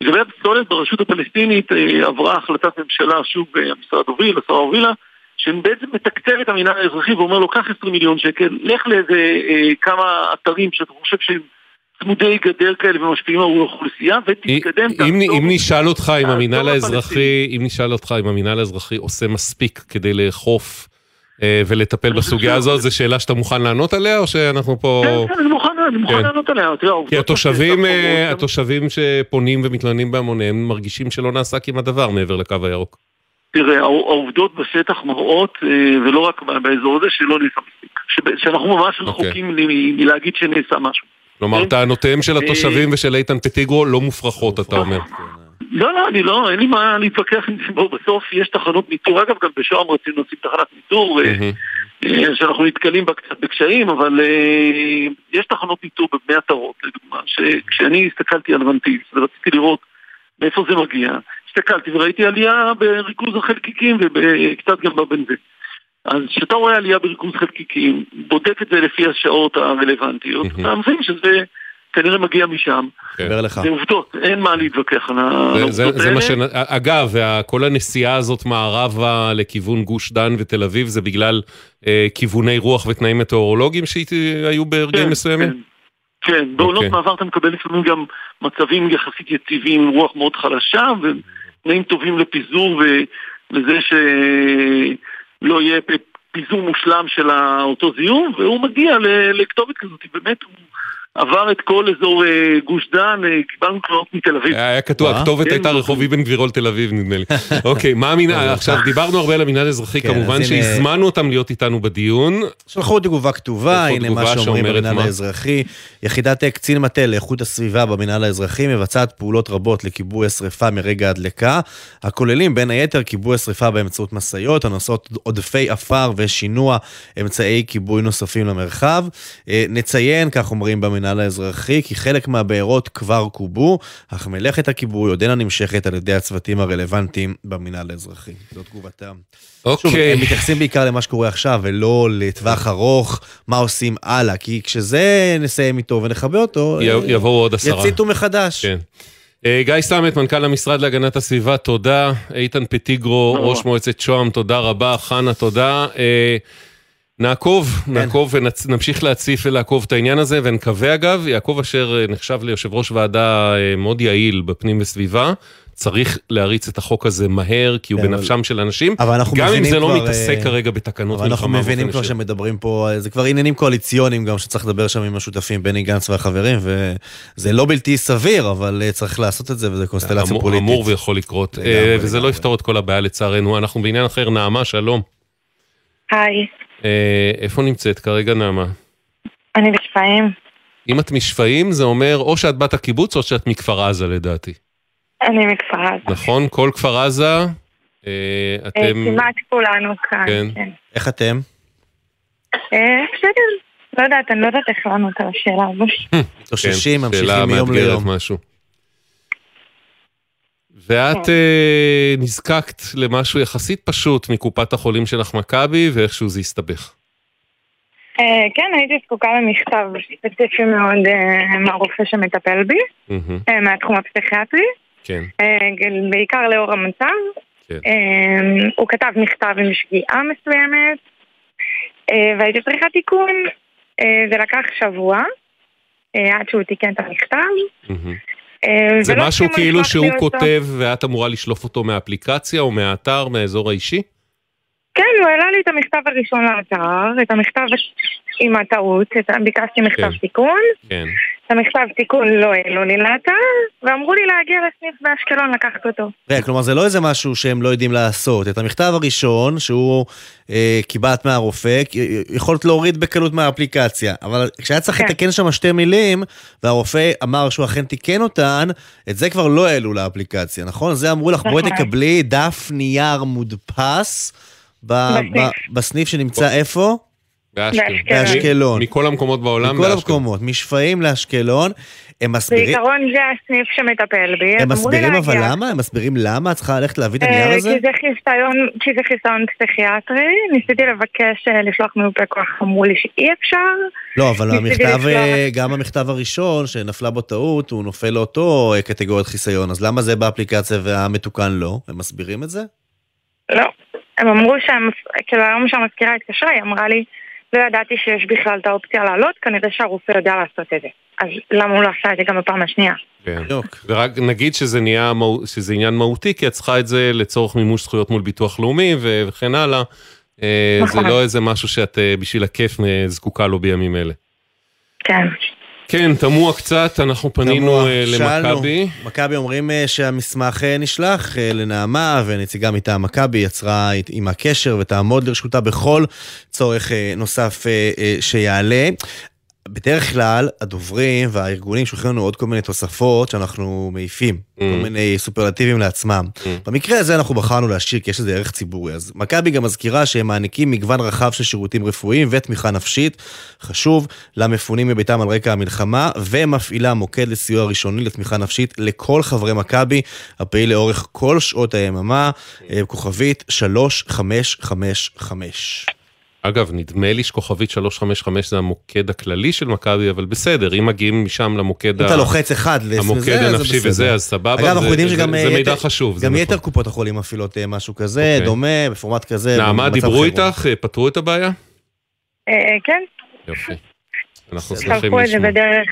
לגבי הפסולת ברשות הפלסטינית אה, עברה החלטת ממשלה, שוב אה, המשרד הוביל, השרה הובילה, שבעצם מתקצב את המינהל האזרחי ואומר לו, קח 20 מיליון שקל, לך לאיזה אה, כמה אתרים שאתה חושב שהם צמודי גדר כאלה ומשפיעים על האוכלוסייה, ותתקדם, אם, תעזור. אם נשאל אותך אם המינהל האזרחי. אם נשאל אותך אם המינהל האזרחי עושה מספיק כדי לאכוף ולטפל אני חושב בסוגיה הזאת, זו שאלה שאתה מוכן לענות עליה או שאנחנו פה... כן, כן, אני מוכן, אני מוכן כן. לענות עליה. תראה, כי התושבים, אה, התושבים שפונים ומתלוננים בהמוניהם מרגישים שלא נעשה כמעט דבר מעבר לקו הירוק. תראה, הע- העובדות בשטח מראות, אה, ולא רק באזור הזה, שלא נעשה מספיק. שאנחנו ממש אוקיי. רחוקים מלהגיד שנעשה משהו. כלומר, כן. טענותיהם של אה, התושבים ושל איתן פטיגרו לא מופרכות, אתה אומר. לא, לא, אני לא, אין לי מה להתווכח עם זה. בסוף יש תחנות ניטור. אגב, גם בשוהם רצינו לשים תחנת ניטור, אה. אה, שאנחנו נתקלים בה קצת בקשיים, אבל אה, יש תחנות ניטור בבני עטרות, לדוגמה, שכשאני הסתכלתי על ונטיס ורציתי לראות מאיפה זה מגיע, הסתכלתי וראיתי עלייה בריכוז החלקיקים וקצת גם בבנזין. אז כשאתה רואה עלייה בריכוז חלקיקים, בודק את זה לפי השעות הרלוונטיות, אתה מבין שזה כנראה מגיע משם. לך. זה עובדות, אין מה להתווכח על ה- על זה- זה- העובדות זה מה האלה. ש... אגב, כל הנסיעה הזאת מערבה לכיוון גוש דן ותל אביב, זה בגלל אה, כיווני רוח ותנאים מטאורולוגיים שהיו ברגעים כן, מסוימים? כן. כן, בעונות אוקיי. מעבר אתה מקבל לפעמים גם מצבים יחסית יציבים עם רוח מאוד חלשה ותנאים טובים לפיזור ולזה שלא יהיה פיזור מושלם של אותו זיהום והוא מגיע לכתובת כזאת, באמת הוא עבר את כל אזור אה, גוש דן, אה, קיבלנו תלונות מתל אביב. היה כתוב? הכתובת כן, הייתה הוא- רחוב אבן גבירול תל אביב, נדמה לי. *laughs* אוקיי, מה המינהל, עכשיו דיברנו הרבה על המינהל האזרחי, כן, כמובן שהזמנו אותם להיות איתנו בדיון. שלחו תגובה כתובה, הנה מה שאומרים במינהל? האזרחי. יחידת אה, קצין מטה לאיכות הסביבה במינהל האזרחי מבצעת פעולות רבות לכיבוי השרפה מרגע הדלקה, הכוללים בין היתר כיבוי השרפה באמצעות משאיות הנושאות עודפי עפר ושינוע אמצעי כיבוי נוספים למרחב. אה, נציין, כך אומרים במינהל האזרחי, כי חלק מהבארות כבר כובו, אך מלאכת הכיבוי עודנה נמשכת על ידי הצוותים הרלוונטיים במינהל האזרחי. זו תגובתם. שוב, אוקיי. הם מתייחסים בעיקר למה שקורה עכשיו, ולא לטווח ארוך, מה עושים הלאה, כי כשזה נסיים איתו ונכבה אותו, י- אה, יבואו עוד עשרה. יציתו מחדש. כן. אה, גיא סמט, מנכ"ל המשרד להגנת הסביבה, תודה. איתן פטיגרו, ראש. מועצת שוהם, תודה רבה. חנה, תודה. נעקוב, נעקוב ונמשיך להציף ולעקוב את העניין הזה, ונקווה אגב, יעקב אשר אה, נחשב ליושב ראש ועדה אה, מאוד יעיל בפנים וסביבה, צריך להריץ את החוק הזה מהר, כי הוא כן, בנפשם של אנשים, אבל אנחנו גם אם זה לא כבר, מתעסק אה, כרגע בתקנות אבל אנחנו מלחמה מבינים כבר. שמדברים פה, זה כבר עניינים קואליציוניים גם שצריך לדבר שם עם השותפים, בני גנץ והחברים, וזה לא בלתי סביר, אבל צריך לעשות את זה, וזה קונסטלציה אמור- פוליטית. אמור ויכול לקרות, וזה לא יפתור את כל הבעיה לצערנו. אנחנו בעניין אחר, נעמה, שלום. היי, איפה נמצאת כרגע נעמה? אני בשפיים. אם את משפיים, זה אומר או שאת בת הקיבוץ או שאת מכפר עזה לדעתי. אני מכפר עזה. נכון? כל כפר עזה, אה, אה, אתם... כמעט כולנו כאן, כן. כן. איך אתם? אה, בסדר, לא יודעת, אני לא יודעת איך לענות על השאלה הזו. מתאוששים, כן, ממשיכים שאלה מיום מאתגרת ליום. ואת אה, נזקקת למשהו יחסית פשוט מקופת החולים שלך מכבי, ואיכשהו זה הסתבך. אה, כן, הייתי זקוקה למכתב ספציפי מאוד אה, מהרופא שמטפל בי, מהמם, אה, מהתחום הפסיכיאטרי, כן. אה, בעיקר לאור המצב. כן. אה, הוא כתב מכתב עם שגיאה מסוימת, אה, והייתי צריכה תיקון. אה, זה לקח שבוע אה, עד שהוא תיקן את המכתב. מהמם. אה, זה משהו כאילו שהוא. כותב ואת אמורה לשלוף אותו מהאפליקציה או מהאתר, מהאזור האישי? כן, הוא העלה לי את המכתב הראשון לאתר, את המכתב עם הטעות, את ביקשתי מכתב כן. תיקון, כן. את המכתב תיקון לא העלו לי לאתר, ואמרו לי להגיע לסניף באשקלון לקחת אותו. רגע, כלומר זה לא איזה משהו שהם לא יודעים לעשות. את המכתב הראשון, שהוא אה, קיבלת מהרופא, יכולת להוריד בקלות מהאפליקציה. אבל כשהיה צריך כן. לתקן שם שתי מילים, והרופא אמר שהוא אכן תיקן אותן, את זה כבר לא העלו לאפליקציה, נכון? זה אמרו לך, בואי נכון. תקבלי דף נייר מודפס ב- בסניף. ב- בסניף שנמצא איפה? באשקלון. באשקלון. מכל המקומות בעולם מכל באשקלון. המקומות, משפעים לאשקלון. הם מסבירים, בעיקרון זה הסניף שמטפל בי, הם מסבירים אבל להגיע. למה? הם מסבירים למה את צריכה ללכת להביא את אה, הנייר הזה? כי זה חיסיון, כי זה חיסיון פסיכיאטרי, ניסיתי לבקש אה, לשלוח מיופה כוח, אמרו לי שאי אפשר. לא, אבל המכתב, לשלוח- אה, גם המכתב הראשון שנפלה בו טעות, הוא נופל לאותו אה, קטגוריית חיסיון, אז למה זה באפליקציה והמתוקן לא? הם מסבירים את זה? לא. הם אמרו שהם, כאילו היום שהמזכירה התקשרה, היא אמרה לי, לא ידעתי שיש בכלל את האופציה לעלות, כנראה שהרופא יודע לעשות את זה. אז למה הוא לא עשה את זה גם בפעם השנייה? כן. ורק נגיד שזה נהיה, שזה עניין מהותי, כי את צריכה את זה לצורך מימוש זכויות מול ביטוח לאומי וכן הלאה. אה, זה נכון. לא איזה משהו שאת אה, בשביל הכיף אה, זקוקה לו בימים אלה. כן. כן, תמוה קצת, אנחנו פנינו אה. למכבי. מכבי אומרים אה, שהמסמך אה, נשלח לנעמה, ונציגה מטעם מכבי יצרה אית- עימה קשר ותעמוד לרשותה בכל צורך נוסף שיעלה. בדרך כלל הדוברים והארגונים שולחים לנו עוד כל מיני תוספות שאנחנו מעיפים, כל מיני סופרלטיבים לעצמם. במקרה הזה אנחנו בחרנו להשאיר כי יש לזה ערך ציבורי. אז מכבי גם מזכירה שהם מעניקים מגוון רחב של שירותים רפואיים ותמיכה נפשית, חשוב, למפונים מביתם על רקע המלחמה, ומפעילה מוקד לסיוע ראשוני לתמיכה נפשית לכל חברי מכבי, הפעיל לאורך כל שעות היממה, אה, כוכבית 3555. אגב, נדמה לי שכוכבית 355 זה המוקד הכללי של מכבי, אבל בסדר, אם מגיעים משם למוקד אם אתה לוחץ אחד לזה, המוקד זה הנפשי בסדר. וזה, אז סבבה, אגב, אנחנו זה- יודעים זה- שגם זה אה, מידע חשוב, גם נכון. יתר קופות החולים מפעילות אה, משהו כזה, אוקיי. דומה, בפורמט כזה. נעמה, דיברו. איתך? אה, פתרו את הבעיה? אה, כן, יופי. אנחנו שמחים שלחו את זה לשמוע. בדרך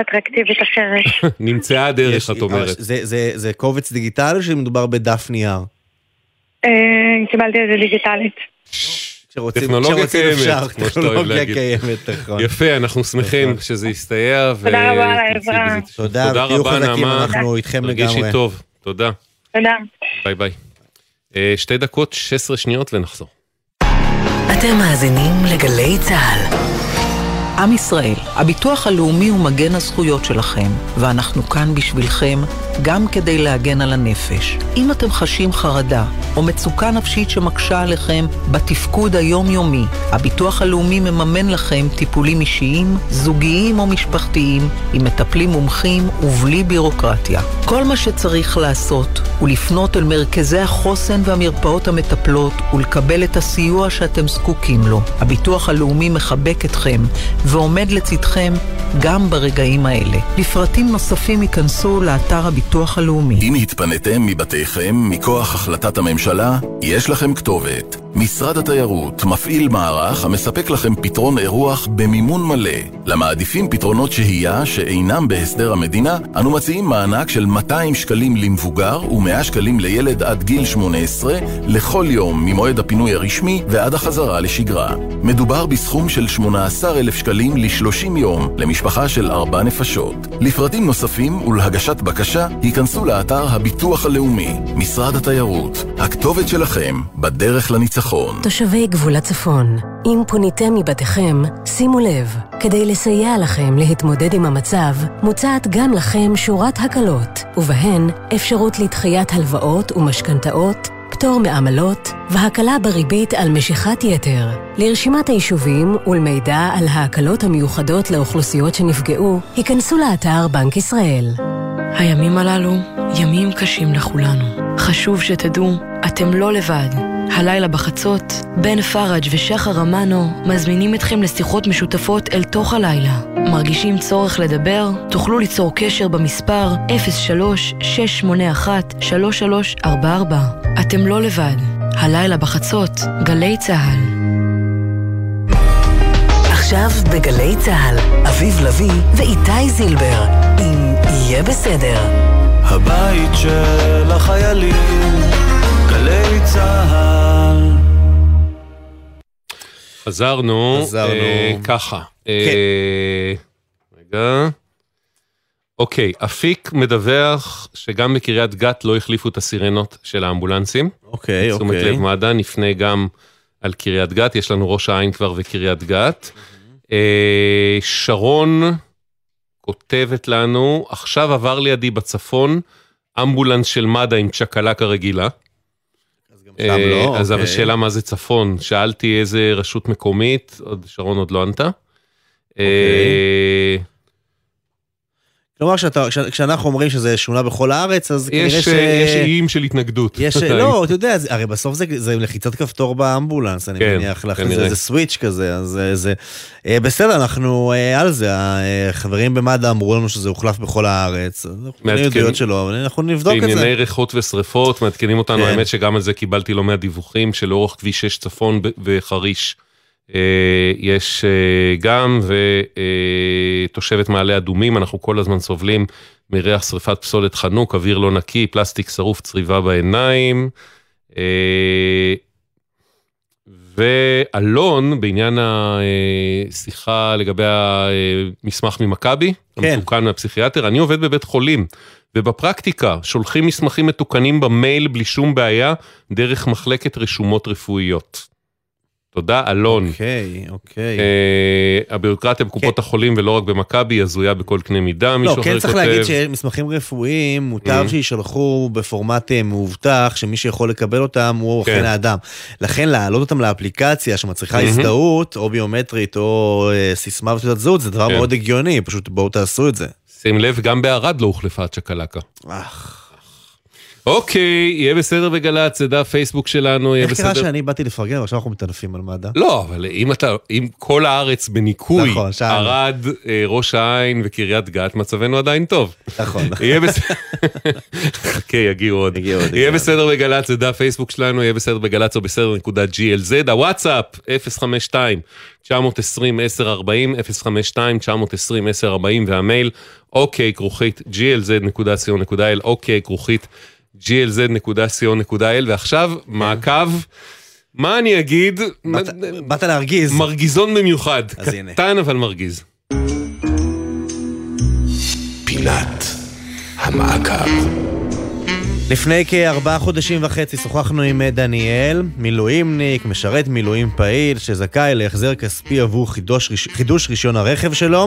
אטרקטיבית אחרת. *laughs* נמצאה הדרך, את אומרת. זה- זה- זה קובץ דיגיטלי או שמדובר בדף נייר? אה, קיבלתי את זה דיגיטלית. כשרוצים טכנולוגיה כשרוצים קיימת, אפשר, כמו שאתה אוהב טכנולוגיה להגיד. קיימת, נכון. יפה, אנחנו שמחים שזה יסתייע. ו- תודה רבה על העזרה. תודה, תודה רבה, חזקים, נעמה. אנחנו איתכם תרגישי לגמרי. טוב, תודה. תודה. ביי ביי. אה, שתי דקות, 16 שניות ונחזור. אתם מאזינים לגלי צה"ל. עם ישראל, הביטוח הלאומי הוא מגן הזכויות שלכם, ואנחנו כאן בשבילכם גם כדי להגן על הנפש. אם אתם חשים חרדה או מצוקה נפשית שמקשה עליכם בתפקוד היומיומי, הביטוח הלאומי מממן לכם טיפולים אישיים, זוגיים או משפחתיים, עם מטפלים מומחים ובלי בירוקרטיה. כל מה שצריך לעשות הוא לפנות אל מרכזי החוסן והמרפאות המטפלות ולקבל את הסיוע שאתם זקוקים לו. הביטוח הלאומי מחבק אתכם ועומד לצדכם גם ברגעים האלה. לפרטים נוספים ייכנסו לאתר הביטוח הלאומי. אם התפניתם מבתיכם מכוח החלטת הממשלה, יש לכם כתובת. משרד התיירות מפעיל מערך המספק לכם פתרון אירוח במימון מלא. למעדיפים פתרונות שהייה שאינם בהסדר המדינה, אנו מציעים מענק של 200 שקלים למבוגר ו-100 שקלים לילד עד גיל 18 לכל יום ממועד הפינוי הרשמי ועד החזרה לשגרה. מדובר בסכום של 18,000 שקלים ל-30 יום למשפחה של ארבע נפשות. לפרטים נוספים ולהגשת בקשה, היכנסו לאתר הביטוח הלאומי, משרד התיירות. הכתובת שלכם בדרך לניצחון. תושבי גבול הצפון, אם פוניתם מבתיכם, שימו לב, כדי לסייע לכם להתמודד עם המצב, מוצעת גם לכם שורת הקלות, ובהן אפשרות לדחיית הלוואות ומשכנתאות, פטור מעמלות והקלה בריבית על משיכת יתר. לרשימת היישובים ולמידע על ההקלות המיוחדות לאוכלוסיות שנפגעו, היכנסו לאתר בנק ישראל. הימים הללו ימים קשים לכולנו. חשוב שתדעו, אתם לא לבד. הלילה בחצות, בן פראג' ושחר אמנו מזמינים אתכם לשיחות משותפות אל תוך הלילה. מרגישים צורך לדבר? תוכלו ליצור קשר במספר 03-681-3344. אתם לא לבד. הלילה בחצות, גלי צה"ל. עכשיו בגלי צה"ל, אביב לביא ואיתי זילבר, אם יהיה בסדר. הבית של החיילים, גלי צה"ל. חזרנו, חזרנו. אה, ככה. אה, רגע. אוקיי, אפיק מדווח שגם בקריית גת לא החליפו את הסירנות של האמבולנסים. אוקיי, תשומת אוקיי. לב מד"א, נפנה גם על קריית גת, יש לנו ראש העין כבר וקריית גת. אה, שרון כותבת לנו, עכשיו עבר לידי בצפון אמבולנס של מד"א עם צ'קלקה רגילה. שם לא, אז אוקיי. שאלה מה זה צפון, שאלתי איזה רשות מקומית, עוד שרון עוד לא ענתה. אה, כלומר, כשאתה- כש- כשאנחנו אומרים שזה שונה בכל הארץ, אז כנראה יש ש... אה, יש איים של התנגדות. יש, *laughs* לא, אתה יודע, זה- הרי בסוף זה, זה לחיצת כפתור באמבולנס, אני כן, מניח לך, כנראה. זה, זה סוויץ' כזה, אז זה, זה... אה, בסדר, אנחנו אה, על זה, החברים במד"א אמרו לנו שזה הוחלף בכל הארץ, אנחנו. עדויות שלו, אבל אנחנו נבדוק את זה. בענייני ריחות ושריפות, מעדכנים אותנו, כן. האמת שגם על זה קיבלתי לא מעט דיווחים שלאורך כביש 6 צפון וחריש אה, יש אה, גם, ותושבת מעלה אדומים, אנחנו כל הזמן סובלים מריח שריפת פסולת חנוק, אוויר לא נקי, פלסטיק שרוף, צריבה בעיניים. אה, ואלון, בעניין השיחה לגבי המסמך ממכבי, כן. המתוקן מהפסיכיאטר, אני עובד בבית חולים, ובפרקטיקה שולחים מסמכים מתוקנים במייל בלי שום בעיה, דרך מחלקת רשומות רפואיות. תודה, אלון. אוקיי, אוקיי. אה, הביורוקרטיה בקופות החולים ולא רק במכבי, היא הזויה בכל קנה מידה, מישהו לא, אחר כן כותב. צריך להגיד שמסמכים רפואיים, מוטב Mhm. שיישלחו בפורמט אה, מאובטח, שמי שיכול לקבל אותם הוא עורך כן. האדם. לכן להעלות אותם לאפליקציה שמצריכה Mhm. הזדהות, או ביומטרית, או אה, סיסמה ותעודת זהות, זה דבר כן. מאוד הגיוני, פשוט בואו תעשו את זה. שים לב, גם בערד לא הוחלפה הצ'קלקה. אוקיי, יהיה בסדר בגל"צ, זה דף פייסבוק שלנו, יהיה איך קרה בסדר. שאני באתי לפרגן ועכשיו אנחנו מטנפים על מד"א? לא, אבל אם אתה, אם כל הארץ בניקוי, נכון. ערד, אה, ראש העין וקריית גת, מצבנו עדיין טוב. נכון. *laughs* יהיה בסדר, *laughs* חכה, יגיעו עוד. יהיה בסדר בגל"צ, זה דף פייסבוק שלנו, יהיה בסדר בגל"צ או בסדר נקודה glz, הוואטסאפ, 052 920 1040 052 920 1040 והמייל, אוקיי, כרוכית glz.co.il, אוקיי, כרוכית glz.co.il, ועכשיו מעקב, מה אני אגיד? באת להרגיז. מרגיזון במיוחד, אז הנה. קטן אבל מרגיז. פינת המעקב. לפני כארבעה חודשים וחצי שוחחנו עם דניאל, מילואימניק, משרת מילואים פעיל, שזכאי להחזר כספי עבור חידוש, חידוש רישיון הרכב שלו.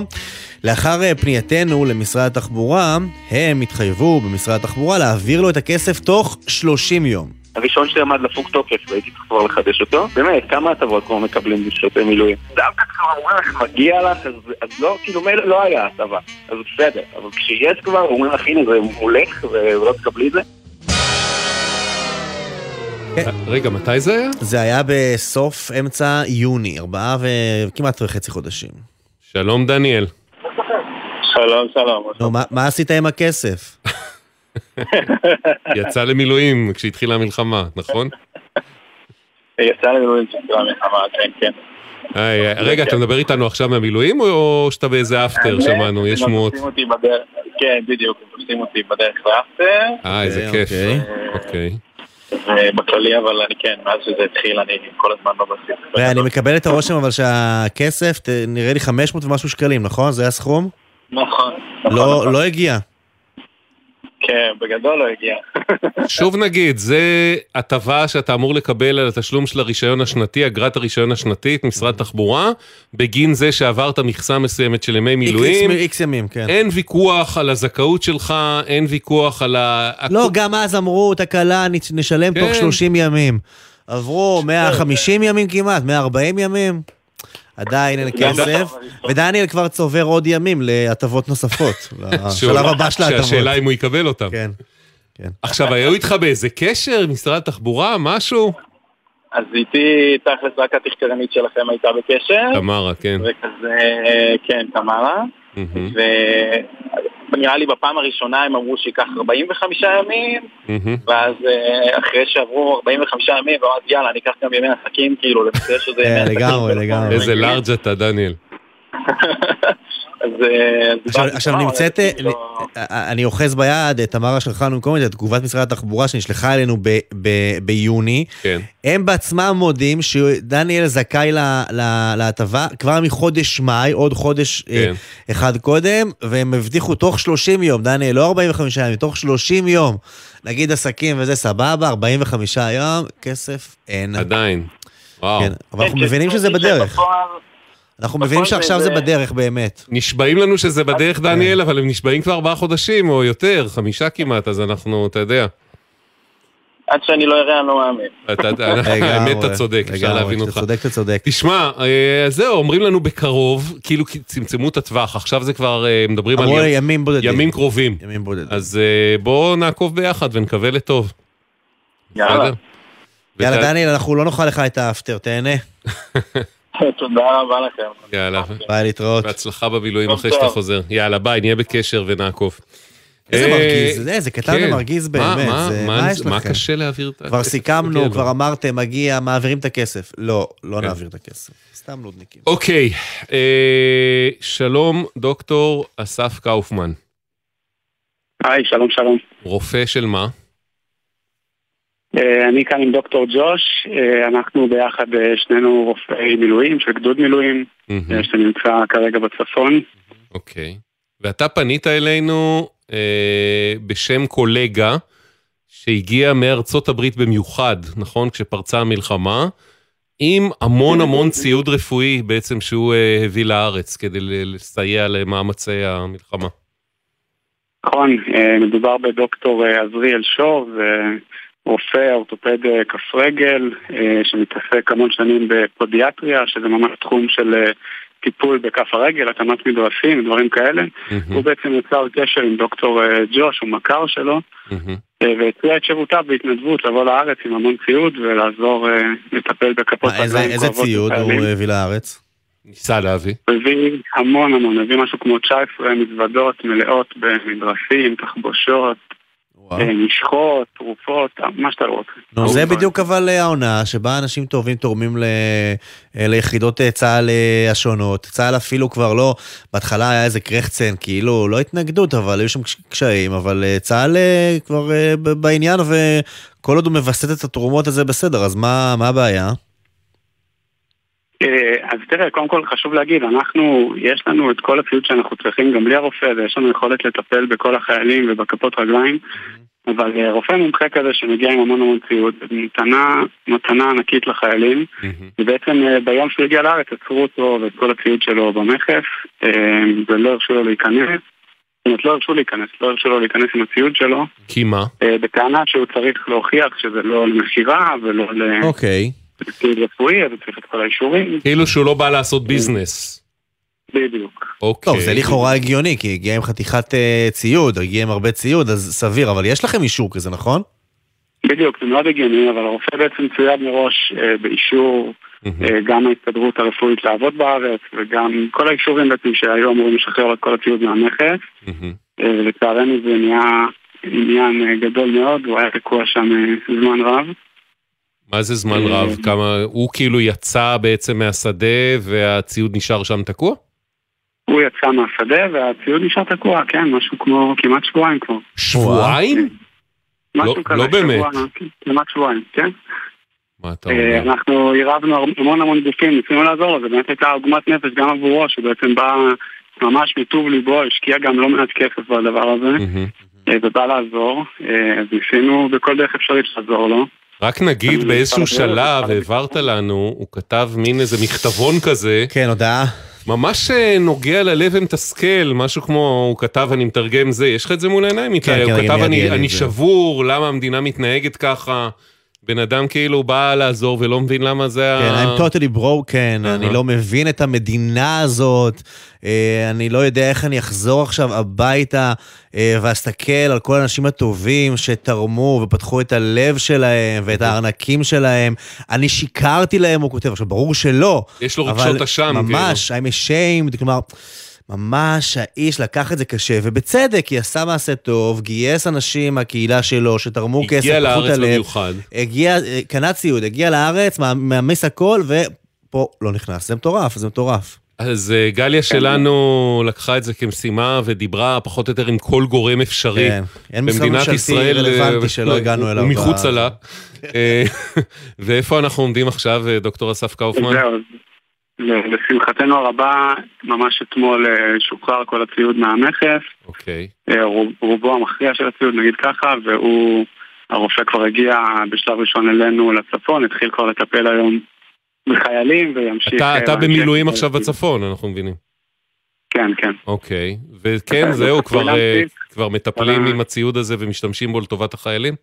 לאחר אה, פנייתנו למשרד התחבורה, הם התחייבו במשרד התחבורה להעביר לו את הכסף תוך 30 יום. הראשון שלי עמד לפוג תוקף והייתי צריך כבר לחדש אותו. באמת, כמה הטבות כבר מקבלים משרתי מילואים? דווקא כבר אומרים לך, מגיע לך, אז, אז לא, כאילו מילא לא היה הטבה, אז בסדר. אבל כשיש כבר, אומרים לך, הנה זה מולך ולא תקבלי את זה. רגע, מתי זה היה? זה היה בסוף אמצע יוני, ארבעה וכמעט וחצי חודשים. שלום דניאל. שלום, שלום. נו, מה, מה עשית עם הכסף? *laughs* יצא למילואים כשהתחילה המלחמה, נכון? יצא למילואים של המלחמה, כן, כן. היי, רגע, אתה מדבר איתנו עכשיו מהמילואים או שאתה באיזה אפטר שמענו? יש שמועות. כן, בדיוק, הם תופסים אותי בדרך לאפטר. אה, איזה כיף. אוקיי. בכללי, אבל אני כן, מאז שזה התחיל, אני כל הזמן בבסיס. ואני מקבל את הרושם אבל שהכסף, נראה לי 500 ומשהו שקלים, נכון? זה הסכום? נכון. לא לא הגיע. כן, בגדול לא הגיע. שוב נגיד, זה הטבה שאתה אמור לקבל על התשלום של הרישיון השנתי, אגרת הרישיון השנתית, משרד התחבורה, בגין זה שעברת מכסה מסוימת של ימי מילואים. איקס ימים, כן. אין ויכוח על הזכאות שלך, אין ויכוח על ה... לא, גם אז אמרו, תקלה, נשלם תוך כן. 30 ימים. עברו 150 ימים כמעט, 140 ימים. עדיין אין גם כסף, ודניאל כבר צובר עוד ימים להטבות נוספות. *laughs* לשלב הבא של ההטבות. שהשאלה אם הוא יקבל אותם. כן. עכשיו, היו איתך באיזה קשר, משרד התחבורה, משהו? אז איתי תכלס רק התחקרנית שלכם הייתה בקשר. תמרה, כן. וכזה, כן, תמרה. ונראה לי בפעם הראשונה הם אמרו שייקח 45 ימים, ואז אה, אחרי שעברו 45 ימים, ואמרתי יאללה, אני אקח גם ימי עסקים, כאילו, לנושא שזה ימי עסקים. לגמרי, לגמרי. איזה לארג' אתה, דניאל. *laughs* אז אה, עכשיו- נמצאת, אה, אה, אני אוחז ביד, תמרה שלחה לנו את תגובת משרד התחבורה שנשלחה אלינו ביוני. כן. הם בעצמם מודים שדניאל זכאי להטבה כבר מחודש מאי, עוד חודש כן. אחד קודם, והם הבטיחו תוך 30 יום, דניאל, לא 45 ימים, תוך 30 יום. נגיד עסקים וזה סבבה, 45 יום, כסף אין. עדיין. וואו. כן, אבל אנחנו מבינים שזה בדרך. אנחנו מבינים שעכשיו זה בדרך באמת. נשבעים לנו שזה בדרך, דניאל, אבל הם נשבעים כבר ארבעה חודשים או יותר, חמישה כמעט, אז אנחנו, אתה יודע. עד שאני לא אראה, אני לא מאמין. אתה- אתה- *laughs* האמת, אתה צודק, אפשר להבין אתה אותך. צודק, אתה צודק. תשמע, אה, זהו, אומרים לנו בקרוב, כאילו צמצמו את הטווח, עכשיו זה כבר, אה, מדברים על ימים בודדים. ימים קרובים. ימים בודדים. אז אה, בואו נעקוב ביחד ונקווה לטוב. יאללה. יאללה, דניאל, אנחנו לא נאכל לך את האפטר, תהנה. *laughs* *laughs* תודה רבה לכם. יאללה. ביי, להתראות. בהצלחה במילואים אחרי שאתה. חוזר. יאללה, ביי, נהיה בקשר ונעקוב. איזה אה, מרגיז, זה, זה קטן כן. ומרגיז מה- באמת. מה- מה- מה יש מה לכם? קשה להעביר את כבר הכסף? סיכמנו, כן, כבר. אמרתם, מגיע, מעבירים את הכסף. לא, לא כן. נעביר את הכסף. סתם נודניקים. אוקיי, אה, שלום, דוקטור אסף קאופמן. היי, שלום שלום. רופא של מה? אה, אני כאן עם דוקטור ג'וש, אה, אנחנו ביחד אה, שנינו רופאי מילואים של גדוד מילואים, אה, שנמצא כרגע בצפון. אוקיי. ואתה פנית אלינו אה, בשם קולגה שהגיע מארצות הברית במיוחד, נכון? כשפרצה המלחמה, עם המון המון ציוד רפואי בעצם שהוא אה, הביא לארץ כדי לסייע למאמצי המלחמה. נכון, מדובר בדוקטור עזריאל שור, רופא אורתופד אה, כף רגל, אה, שמתעסק המון שנים בפודיאטריה, שזה ממש תחום של אה, טיפול בכף הרגל, התאמת מדרסים, דברים כאלה. הוא בעצם יצר קשר עם דוקטור ג'וש, הוא מכר שלו, אה, והציע את שירותיו בהתנדבות לבוא לארץ עם המון ציוד ולעזור לטפל בכפות איזה- רגליים איזה כואבות ציוד הוא. הביא לארץ? ניסה להביא. הוא הביא המון המון, הביא משהו כמו 19 מזוודות מלאות במדרסים, תחבושות, משחות, תרופות, מה שאתה רוצה. נו, זה בדיוק אבל אה, העונה שבה אנשים טובים תורמים ל... אה, ליחידות אה, צה"ל אה, השונות. צה"ל אפילו כבר לא, בהתחלה היה איזה קרחצן, כאילו, לא התנגדות, אבל היו שם קש- קשיים, אבל אה, צה"ל אה, כבר אה, בעניין, וכל עוד הוא מווסת את התרומות הזה בסדר, אז מה מה הבעיה? אה, אז תראה, קודם כל חשוב להגיד, אנחנו, יש לנו את כל הציוד שאנחנו צריכים גם בלי הרופא הזה, יש לנו יכולת לטפל בכל החיילים ובכפות רגליים, אבל אה, רופא מומחה כזה שמגיע עם המון המון ציוד, מתנה, מתנה ענקית לחיילים, ובעצם אה, ביום שהוא הגיע לארץ עצרו אותו ואת כל הציוד שלו במכס, ולא הרשו לו להיכנס. זאת אומרת, לא הרשו להיכנס, לא הרשו לו להיכנס עם הציוד שלו, כי מה? בטענה שהוא צריך להוכיח שזה לא למכירה ולא ל... אוקיי. ציוד רפואי, אז הוא צריך את כל האישורים. כאילו שהוא לא בא לעשות ביזנס. בדיוק. אוקיי. טוב, זה לכאורה הגיוני, כי הגיע עם חתיכת אה, ציוד, הגיע עם הרבה ציוד, אז סביר, אבל יש לכם אישור כזה, נכון? בדיוק, זה מאוד הגיוני, אבל הרופא בעצם צויד מראש אה, באישור אה, גם ההסתדרות הרפואית לעבוד בארץ וגם כל האישורים בעצם שהיו אמורים לשחרר את כל הציוד מהמכס. לצערנו זה נהיה עניין גדול מאוד, הוא היה תקוע שם זמן רב. מה זה זמן רב? כמה, הוא כאילו יצא בעצם מהשדה והציוד נשאר שם תקוע? הוא יצא מהשדה והציוד נשאר תקוע, כן, משהו כמו כמעט שבועיים כבר. שבועיים? משהו לא- כזה, לא באמת. שבוע, כן, כמעט שבועיים, כן. מה אתה אה, אומר? אנחנו עירבנו המון המון גופים, ניסינו לעזור לו, זה באמת הייתה עוגמת נפש גם עבורו, שבעצם בא ממש מטוב ליבו, השקיע גם לא מעט כסף בדבר הזה, אה, ובא לעזור, אה, אז ניסינו בכל דרך אפשרית לעזור לו. רק נגיד באיזשהו שלב העברת לנו, הוא כתב מין איזה מכתבון כזה. כן, הודעה. ממש אה, נוגע ללב ומתסכל, משהו כמו, הוא כתב, אני מתרגם זה, יש לך את זה מול העיניים איתי? כן, הוא כן, כתב, אני אני, אגיע אני לזה." שבור, למה המדינה מתנהגת ככה? בן אדם כאילו בא לעזור ולא מבין למה זה כן, ה... I'm totally broken, אני לא מבין את המדינה הזאת, אה, אני לא יודע איך אני אחזור עכשיו הביתה אה, ואסתכל על כל האנשים הטובים שתרמו ופתחו את הלב שלהם ואת הארנקים שלהם. אני שיקרתי להם, הוא כותב. עכשיו, ברור שלא. יש לו רגשות אשם, כאילו. ממש, I'm ashamed, כלומר... ממש האיש לקח את זה קשה, ובצדק, כי עשה מעשה טוב, גייס אנשים מהקהילה שלו שתרמו כסף, הגיע לארץ. במיוחד. הגיע, אה, קנה ציוד, הגיע לארץ, מע- מעמיס הכל, ופה לא נכנס. זה מטורף, זה מטורף. אז אה, גליה שלנו לקחה את זה כמשימה ודיברה פחות או יותר עם כל גורם אפשרי. כן, אין משרד ממשלתי ישראל, אה, רלוונטי שלא הגענו אליו ומחוצה ב- לה. *laughs* ואיפה אנחנו עומדים עכשיו, דוקטור אסף קאופמן? זהו, לשמחתנו הרבה, ממש אתמול אה, שוחרר כל הציוד מהמכס, אוקיי. אה, רוב- רובו המכריע של הציוד, נגיד ככה, והוא, הרופא כבר הגיע בשלב ראשון אלינו לצפון, התחיל כבר לטפל היום בחיילים וימשיך... אתה אה, אתה. במילואים עכשיו בצפון, אנחנו מבינים. כן, כן. אוקיי. וכן, אה, זהו, כבר, אה, פרילנסית. כבר מטפלים. עם הציוד הזה ומשתמשים בו לטובת החיילים?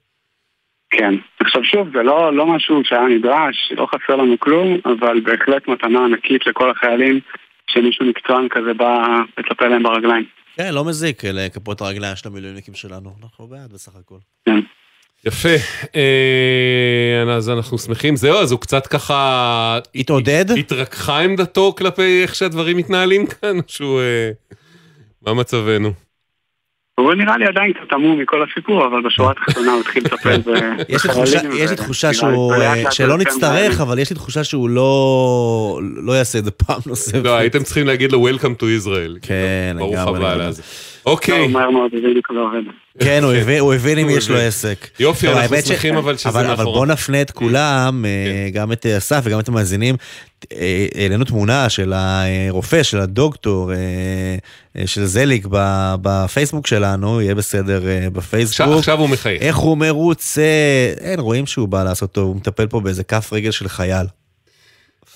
כן. עכשיו שוב, זה לא, לא משהו שהיה נדרש, לא חסר לנו כלום, אבל בהחלט מתנה ענקית לכל החיילים שמישהו מקצוען כזה בא לטפל להם ברגליים. כן, לא מזיק לכפות הרגליים של המילואימניקים שלנו. אנחנו בעד בסך הכל. יפה, אה, אז אנחנו שמחים. זהו, אז הוא קצת ככה... התעודד? התרככה עמדתו כלפי איך שהדברים מתנהלים כאן, שהוא... אה, מה מצבנו? הוא נראה לי עדיין קצת עמום מכל הסיפור, אבל בשורה התחתונה הוא התחיל לטפל *laughs* בחיילים. יש לי תחושה, שהוא, אה, שלא נצטרך. אבל יש לי תחושה שהוא לא, לא יעשה את זה פעם נוספת. לא, הייתם צריכים להגיד לו Welcome to Israel. כן, ברוך לגמרי, הבא לגמרי. לזה. אוקיי. מהר מאוד, זה בדיוק לא עובד. כן, הוא הבין- הוא הבין אם יש לו הבין. עסק. יופי, אנחנו שמחים אבל שזה אבל מאחוריו. בוא נפנה את כולם, אה, גם את אה, אסף וגם את המאזינים, אה, העלינו תמונה של הרופא, של הדוקטור, של זליק ב- בפייסבוק שלנו, יהיה בסדר בפייסבוק. עכשיו- עכשיו הוא מחייך. איך הוא מרוצה, אין, רואים שהוא בא לעשות טוב, הוא מטפל פה באיזה כף רגל של חייל.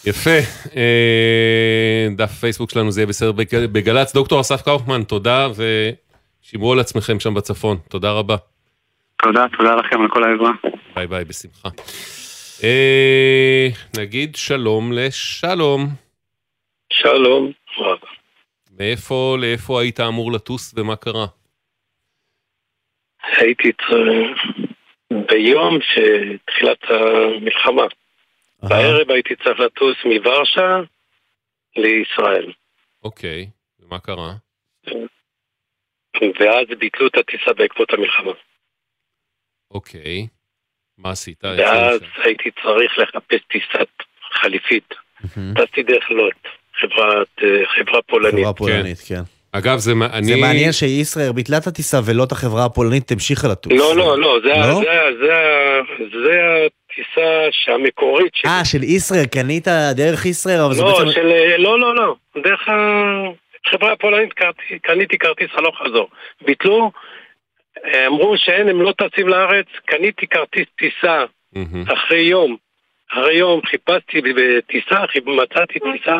יפה, אה, דף פייסבוק שלנו זה יהיה בסדר בג- בגל"צ. דוקטור אסף קאופמן, תודה, ושמרו על עצמכם שם בצפון. תודה רבה. תודה, תודה לכם על כל העזרה. ביי ביי, בשמחה. אה, נגיד שלום לשלום. שלום. מאיפה לאיפה היית אמור לטוס ומה קרה? הייתי צ- ביום שתחילת המלחמה. בערב הייתי צריך לטוס מוורשה לישראל. אוקיי, ומה קרה? ואז ביטלו את הטיסה בעקבות המלחמה. אוקיי, מה עשית? ואז הייתי צריך לחפש טיסת חליפית. טסתי דרך לוט, חברת, אה, חברה פולנית. חברה פולנית, כן. אגב, זה אני... זה מעניין שישראל ביטלה את הטיסה ולא את החברה הפולנית המשיכה לטוס. לא, לא, לא, זה, הטיסה שהמקורית שלי. אה, של ישראל, קנית דרך ישראל, אבל זה לא, בעצם... של... לא, לא, לא. דרך החברה הפולנית קרתי- קניתי כרטיס הלוך חזור. ביטלו, אמרו שאין, הם לא טסים לארץ, קניתי כרטיס טיסה אחרי יום. אחרי יום חיפשתי בטיסה, מצאתי טיסה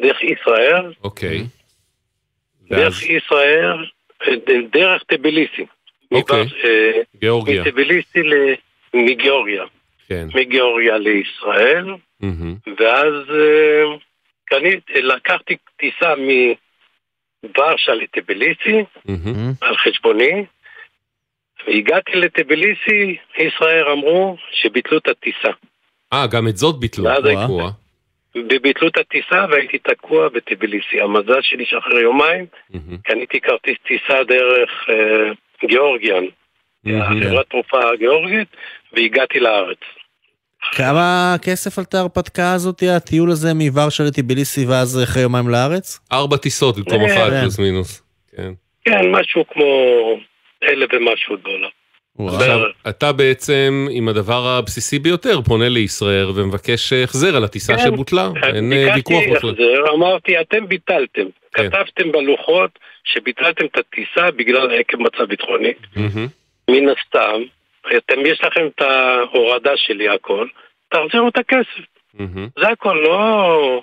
דרך ישראל, אוקיי. דרך ישראל, אה, דרך טביליסי. אוקיי. אה, גיאורגיה. מטביליסי ל... מגיאורגיה. כן. מגיאורגיה לישראל. מהמם. ואז אה, קניתי, לקחתי טיסה מוורשה לטביליסי מהמם. על חשבוני, והגעתי לטביליסי, ישראל אמרו שביטלו את הטיסה. אה, גם את זאת ביטלו. ואז וואו. וביטלו את הטיסה והייתי תקוע בטביליסי. המזל שלי שאחרי יומיים קניתי כרטיס טיסה דרך אה, גיאורגיאן. חברת תרופה גיאורגית, והגעתי לארץ. כמה כסף עלתה ההרפתקה הזאת, הטיול הזה מוורשה לטיביליסי ואז אחרי יומיים לארץ? ארבע טיסות במקום כן. אחת פלוס מינוס. כן. כן, משהו כמו אלף ומשהו דולר. עכשיו, אתה בעצם, עם הדבר הבסיסי ביותר, פונה לישראל ומבקש החזר על הטיסה כן. שבוטלה. אין אה, ויכוח ביקשתי בכלל. החזר, אמרתי, אתם ביטלתם. כן. כתבתם בלוחות שביטלתם את הטיסה בגלל עקב מצב ביטחוני. מן הסתם, אתם, יש לכם את ההורדה שלי הכל, תחזירו את הכסף. מהמם. זה הכל, לא...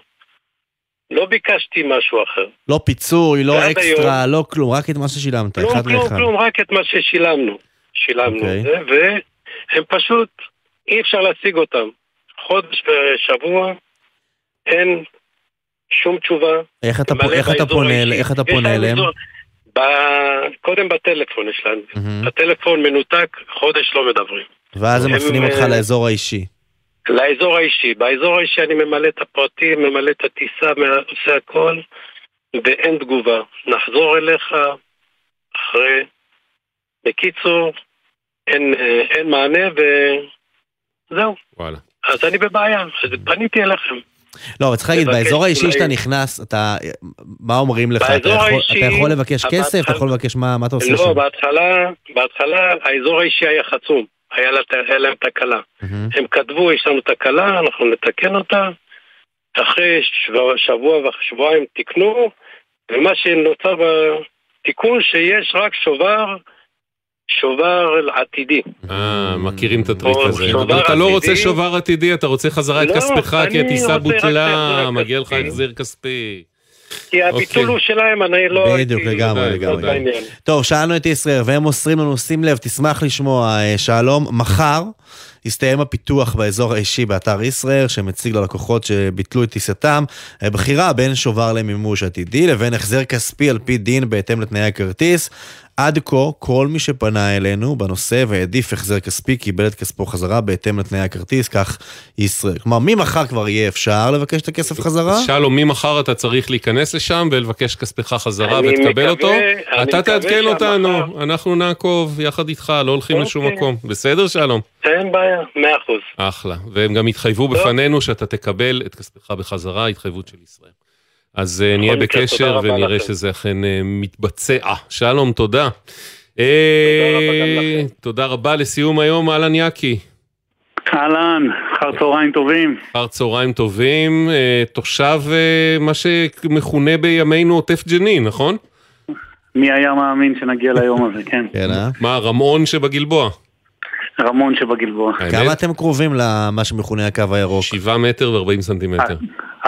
לא ביקשתי משהו אחר. לא פיצוי, לא אקסטרה, לא כלום, רק את מה ששילמת, כלום, אחד כלום, לאחד. כלום, רק את מה ששילמנו. שילמנו אוקיי. את זה, והם פשוט, אי אפשר להשיג אותם. חודש ושבוע, אין שום תשובה. איך אתה איך אתה פונה. איך אתה פונה אליהם? ב- קודם בטלפון יש להם. מהמם. הטלפון מנותק, חודש לא מדברים. ואז הם מפנים אותך אה, לאזור האישי. לאזור האישי. באזור האישי אני ממלא את הפרטים, ממלא את הטיסה, עושה הכל, ואין תגובה. נחזור אליך אחרי... בקיצור, אין, אה, אין מענה וזהו. וואלה. אז אני בבעיה, אז פניתי אליכם. לא, אבל צריך להגיד, באזור האישי שאתה נכנס, אתה, מה אומרים לך? אתה יכול- האישי- אתה יכול לבקש בהתחלה- כסף? אתה יכול לבקש מה מה אתה עושה לא, שם? בהתחלה, בהתחלה האזור האישי היה חצום. היה לה- היה להם תקלה. מהמם. הם כתבו, יש לנו תקלה, אנחנו נתקן אותה. אחרי שבוע, שבוע ושבועיים תיקנו, ומה שנוצר בתיקון שיש רק שובר, שובר עתידי. אה, מכירים את הטריק הזה. אבל אתה לא. רוצה שובר עתידי, אתה רוצה חזרה את לא, כספך, כי הטיסה בוטלה, מגיע לך. החזר כספי. כי הביטול אוקיי. הוא שלהם, אני לא... בדיוק, לגמרי, זה לגמרי. טוב, שאלנו את ישראל, והם מוסרים לנו, שים לב, תשמח לשמוע, אה, שלום, מחר יסתיים הפיתוח באזור האישי באתר ישראל, שמציג ללקוחות שביטלו את טיסתם, אה, בחירה בין שובר למימוש עתידי לבין החזר כספי על פי דין בהתאם לתנאי הכרטיס. עד כה, כל מי שפנה אלינו בנושא והעדיף החזר כספי, קיבל את כספו חזרה בהתאם לתנאי הכרטיס, כך ישראל. כלומר, ממחר כבר יהיה אפשר לבקש את הכסף חזרה? אז שלום, ממחר אתה צריך להיכנס לשם ולבקש כספך חזרה ותקבל אותו. אתה תעדכן אותנו, אנחנו נעקוב יחד איתך, לא הולכים לשום אוקיי. מקום. בסדר, שלום? אין בעיה, מאה אחוז. אחלה. והם גם התחייבו בפנינו שאתה תקבל את כספך בחזרה, התחייבות של ישראל. אז אה, נהיה בקשר ונראה. שזה אכן אה, מתבצע. שלום, תודה. אה, תודה רבה לסיום היום, אהלן יאקי. אהלן, אחר צהריים טובים. אחר צהריים טובים, תושב מה שמכונה בימינו עוטף ג'נין, נכון? מי היה מאמין שנגיע ליום הזה, כן. כן, אה? מה, רמון שבגלבוע? רמון שבגלבוע. כמה אתם קרובים למה שמכונה הקו הירוק? שבעה מטר וארבעים סנטימטר.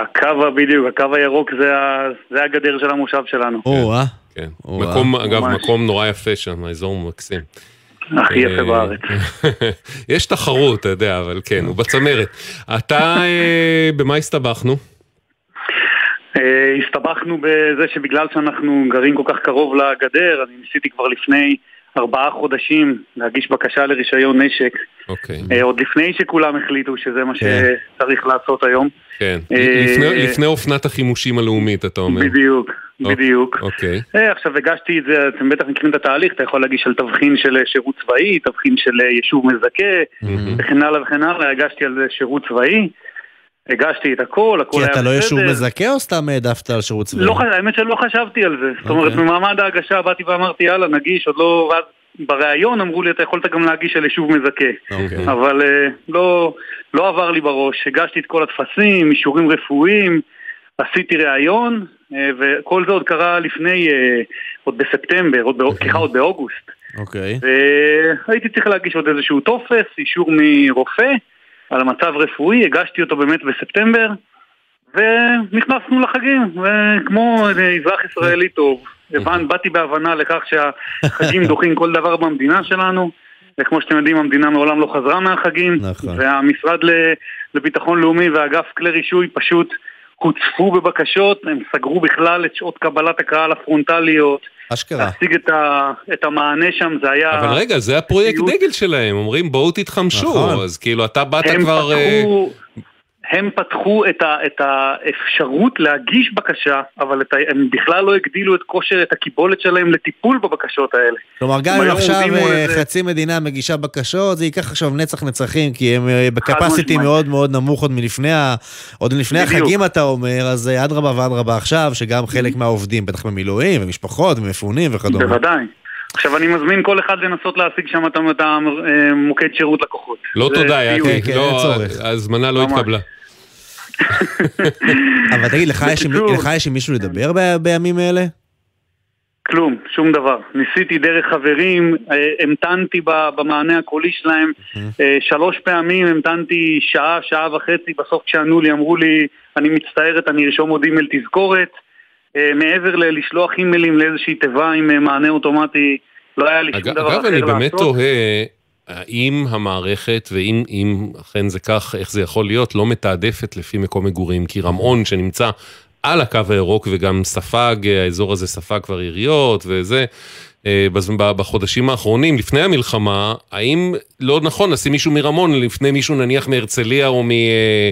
הקו, בדיוק, הקו הירוק זה, ה, זה הגדר של המושב שלנו. או, אה? כן. מקום, אגב, ממש. מקום נורא יפה שם, האזור מקסים. הכי יפה אה, בארץ. *laughs* יש תחרות, אתה יודע, אבל כן, הוא בצמרת. אתה, אה, במה הסתבכנו? אה, הסתבכנו בזה שבגלל שאנחנו גרים כל כך קרוב לגדר, אני ניסיתי כבר לפני ארבעה חודשים להגיש בקשה לרישיון נשק, אוקיי. אה, עוד לפני שכולם החליטו שזה מה כן. שצריך לעשות היום. כן. אה, לפני- לפני אופנת החימושים הלאומית, אתה אומר. בדיוק, בדיוק. אוקיי. אה, עכשיו הגשתי את זה, אתם בטח מכירים את התהליך, אתה יכול להגיש על תבחין של שירות צבאי, תבחין של יישוב מזכה, וכן הלאה וכן הלאה, הגשתי על שירות צבאי, הגשתי את הכל, הכל כי היה אתה לא בסדר. מזכה או סתם העדפת על שירות צבאי? לא, האמת שלא חשבתי על זה. זאת אומרת, אוקיי. במעמד ההגשה באתי ואמרתי, יאללה, נגיש, עוד לא... ואז בריאיון אמרו לי, אתה יכולת גם להגיש על יישוב מזכה. אוקיי. אבל אה, לא, לא עבר לי בראש. הגשתי את כל הטפסים, אישורים רפואיים, עשיתי ראיון, אה, וכל זה עוד קרה לפני, אה, עוד בספטמבר, עוד סליחה, עוד באוגוסט. אוקיי. והייתי צריך להגיש עוד איזשהו טופס, אישור מרופא על המצב רפואי, הגשתי אותו באמת בספטמבר, ונכנסנו לחגים, וכמו אזרח ישראלי טוב, הבנ, באתי בהבנה לכך שהחגים *laughs* דוחים כל דבר במדינה שלנו, וכמו שאתם יודעים, המדינה מעולם לא חזרה מהחגים, נכון. והמשרד לביטחון לאומי ואגף כלי רישוי פשוט הוצפו בבקשות, הם סגרו בכלל את שעות קבלת הקהל הפרונטליות. אשכרה. להשיג את, ה, את המענה שם זה היה... אבל רגע, זה הפרויקט דגל שלהם, אומרים בואו תתחמשו, נכון. אז כאילו אתה באת הם כבר... אה, פתחו, הם פתחו את, ה, את האפשרות להגיש בקשה, אבל את ה, הם בכלל לא הגדילו את כושר, את הקיבולת שלהם לטיפול בבקשות האלה. כלומר, גם אם עכשיו אה, איזה- חצי מדינה מגישה בקשות, זה ייקח עכשיו נצח נצחים, כי הם אה, בקפסיטי. מאוד מאוד נמוך עוד מלפני, ה... עוד לפני בדיוק. החגים, אתה אומר, אז אה, אדרבה ואדרבה עכשיו, שגם חלק מהעובדים, בטח במילואים, ומשפחות, ומפונים וכדומה. בוודאי. עכשיו אני מזמין כל אחד לנסות להשיג שם את המוקד שירות לקוחות. לא תודה. יעקב, לא, ההזמנה לא ממש. התקבלה. *laughs* אבל תגיד, לך יש עם- בקיצור- לך יש עם מישהו לדבר ב- בימים אלה? כלום, שום דבר. ניסיתי דרך חברים, אה, המתנתי ב- במענה הקולי שלהם, אה, שלוש פעמים המתנתי שעה, שעה וחצי, בסוף כשענו לי אמרו לי, אני מצטערת, אני ארשום עוד אימייל תזכורת. אה, מעבר ללשלוח אימיילים לאיזושהי תיבה עם אה, מענה אוטומטי, לא היה לי שום אגב, דבר אגב, אחר אני לעשות. באמת תוהה, האם המערכת, ואם אם אכן זה כך, איך זה יכול להיות, לא מתעדפת לפי מקום מגורים, כי רמון שנמצא על הקו הירוק וגם ספג, האזור הזה ספג כבר עיריות וזה. אה, בחודשים האחרונים, לפני המלחמה, האם לא נכון לשים מישהו מרמון לפני מישהו נניח מהרצליה או מ... אה,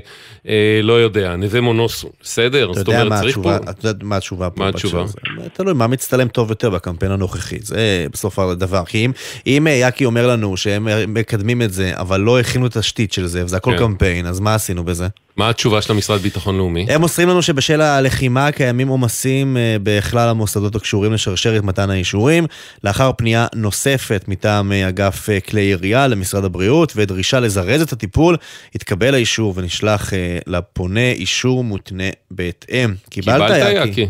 אה, לא יודע, נווה מונוסון, בסדר? זאת אומרת, מה צריך פה... אתה יודע מה התשובה פה מה התשובה? תלוי מה מצטלם טוב יותר בקמפיין הנוכחי, זה בסוף הדבר. כי אם, יאקי אומר לנו שהם מקדמים את זה, אבל לא הכינו תשתית של זה, וזה הכל כן. קמפיין, אז מה עשינו בזה? מה התשובה של המשרד לביטחון לאומי? הם מוסרים לנו שבשל הלחימה קיימים עומסים אה, בכלל המוסדות הקשורים לשרשרת מתן האישורים. לאחר פנייה נוספת מטעם אה, אגף אה, כלי ירייה למשרד הבריאות ודרישה לזרז את הטיפול, התקבל האישור ונשלח לפונה אישור מותנה בהתאם. קיבלת, יאקי?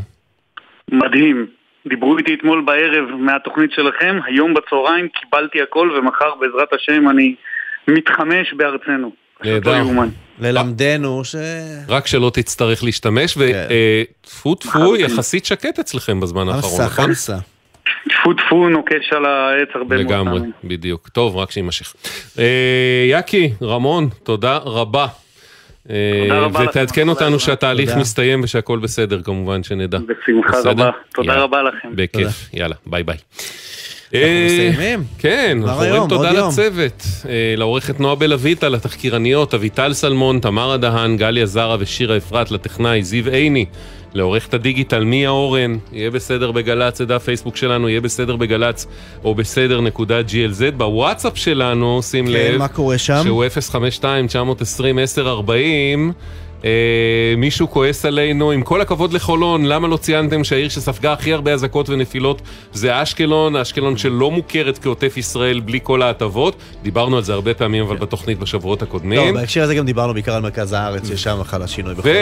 מדהים. דיברו איתי אתמול בערב מהתוכנית שלכם, היום בצהריים קיבלתי הכל ומחר בעזרת השם אני מתחמש בארצנו. נהדר. ללמדנו ש... רק שלא תצטרך להשתמש, וטפו טפו יחסית שקט אצלכם בזמן האחרון, נכון? חמסה. טפו טפו נוקש על העץ הרבה מאוד לגמרי, פעמים. בדיוק. טוב, רק שיימשך. אה, יאקי, רמון, תודה רבה. אה, תודה רבה לכם. ותעדכן אותנו שהתהליך. מסתיים ושהכול בסדר, כמובן, שנדע. בשמחה? רבה. תודה. רבה לכם. בכיף, יאללה, ביי ביי. אה, מסיימים? כן, אנחנו אומרים תודה. לצוות, אה, לעורכת נועה בלויטה, לתחקירניות אביטל סלמון, תמרה דהן, גליה זרה ושירה אפרת, לטכנאי זיו עיני, לעורכת הדיגיטל מיה אורן, יהיה בסדר בגל"צ, זה דף פייסבוק שלנו, יהיה בסדר בגל"צ, או בסדר נקודה glz, בוואטסאפ שלנו, שים כן, לב, מה קורה שם? שהוא 052-920-1040. אה, מישהו כועס עלינו, עם כל הכבוד לחולון, למה לא ציינתם שהעיר שספגה הכי הרבה אזעקות ונפילות זה אשקלון, אשקלון שלא מוכרת כעוטף ישראל בלי כל ההטבות. דיברנו על זה הרבה פעמים, אבל בתוכנית בשבועות הקודמים. לא, בהקשר הזה גם דיברנו בעיקר על מרכז הארץ, ששם חל השינוי בחולון.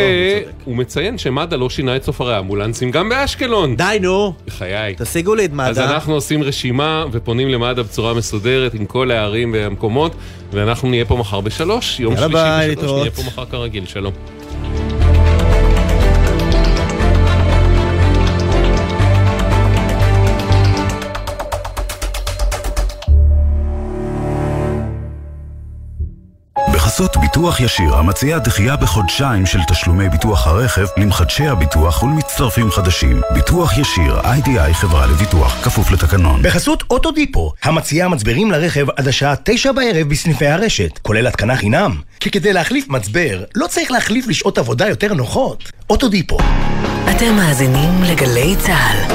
והוא מציין שמד"א לא שינה את סופרי האמבולנסים גם באשקלון. די נו. בחיי. תשיגו לי את מד"א. אז אנחנו עושים רשימה ופונים למד"א בצורה מסודרת עם כל הערים והמקומות, ואנחנו נהיה פה מחר בשלוש, יום שלישי בשלוש. נהיה פה מחר כרגיל, שלום. בחסות ביטוח ישיר, המציע דחייה בחודשיים של תשלומי ביטוח הרכב למחדשי הביטוח ולמצטרפים חדשים. ביטוח ישיר, איי-די-איי חברה לביטוח, כפוף לתקנון. בחסות אוטודיפו, המציעה מצברים לרכב עד השעה תשע בערב בסניפי הרשת, כולל התקנה חינם. כי כדי להחליף מצבר, לא צריך להחליף לשעות עבודה יותר נוחות. אוטודיפו. אתם מאזינים לגלי צה"ל.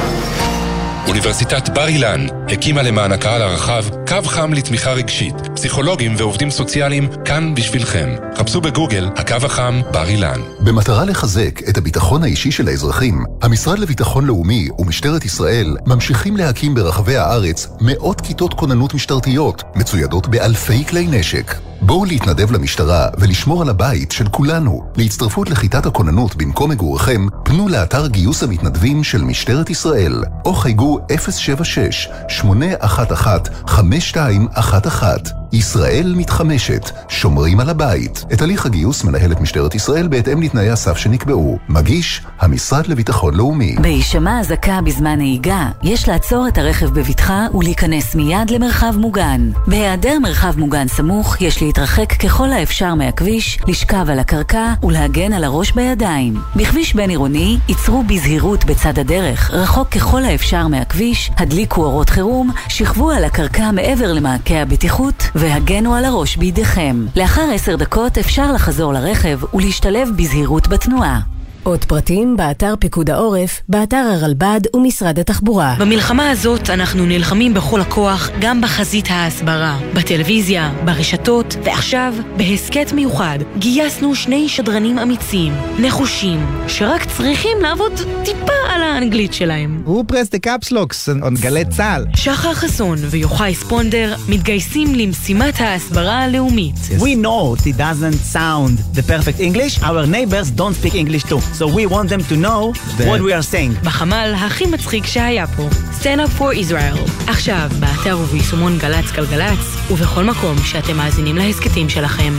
אוניברסיטת בר אילן הקימה למען הקהל הרחב קו חם לתמיכה רגשית. פסיכולוגים ועובדים סוציאליים כאן בשבילכם. חפשו בגוגל הקו החם בר אילן. במטרה לחזק את הביטחון האישי של האזרחים, המשרד לביטחון לאומי ומשטרת ישראל ממשיכים להקים ברחבי הארץ מאות כיתות כוננות משטרתיות, מצוידות באלפי כלי נשק. בואו להתנדב למשטרה ולשמור על הבית של כולנו. להצטרפות לכיתת הכוננות במקום מגוריכם, פנו לאתר גיוס המתנדבים של משטרת ישראל, או חייגו 076-811-5211. ישראל מתחמשת, שומרים על הבית. את הליך הגיוס מנהלת משטרת ישראל בהתאם לתנאי הסף שנקבעו. מגיש, המשרד לביטחון לאומי. בהישמע אזעקה בזמן נהיגה, יש לעצור את הרכב בבטחה ולהיכנס מיד למרחב מוגן. בהיעדר מרחב מוגן סמוך, יש להתרחק ככל האפשר מהכביש, לשכב על הקרקע ולהגן על הראש בידיים. בכביש בין עירוני, ייצרו בזהירות בצד הדרך, רחוק ככל האפשר מהכביש, הדליקו אורות חירום, שכבו על הקרקע מעבר למעקה הבטיחות והגנו על הראש בידיכם. לאחר עשר דקות אפשר לחזור לרכב ולהשתלב בזהירות בתנועה. עוד פרטים באתר פיקוד העורף, באתר הרלב"ד ומשרד התחבורה. במלחמה הזאת אנחנו נלחמים בכל הכוח גם בחזית ההסברה, בטלוויזיה, ברשתות, ועכשיו, בהסכת מיוחד, גייסנו שני שדרנים אמיצים, נחושים, שרק צריכים לעבוד טיפה על האנגלית שלהם. הוא פרס דה קפסלוקס, on גלי צה"ל. שחר חסון ויוחאי ספונדר מתגייסים למשימת ההסברה הלאומית. We know it doesn't sound the perfect English, our neighbors don't speak English too. So we want them to know what we are saying. בחמ"ל הכי מצחיק שהיה פה, Stand up for Israel. עכשיו, באתר וביישומון גל"צ גלגלצ, ובכל מקום שאתם מאזינים להסכתים שלכם.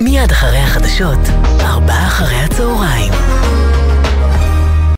מיד אחרי החדשות, ארבעה אחרי הצהריים.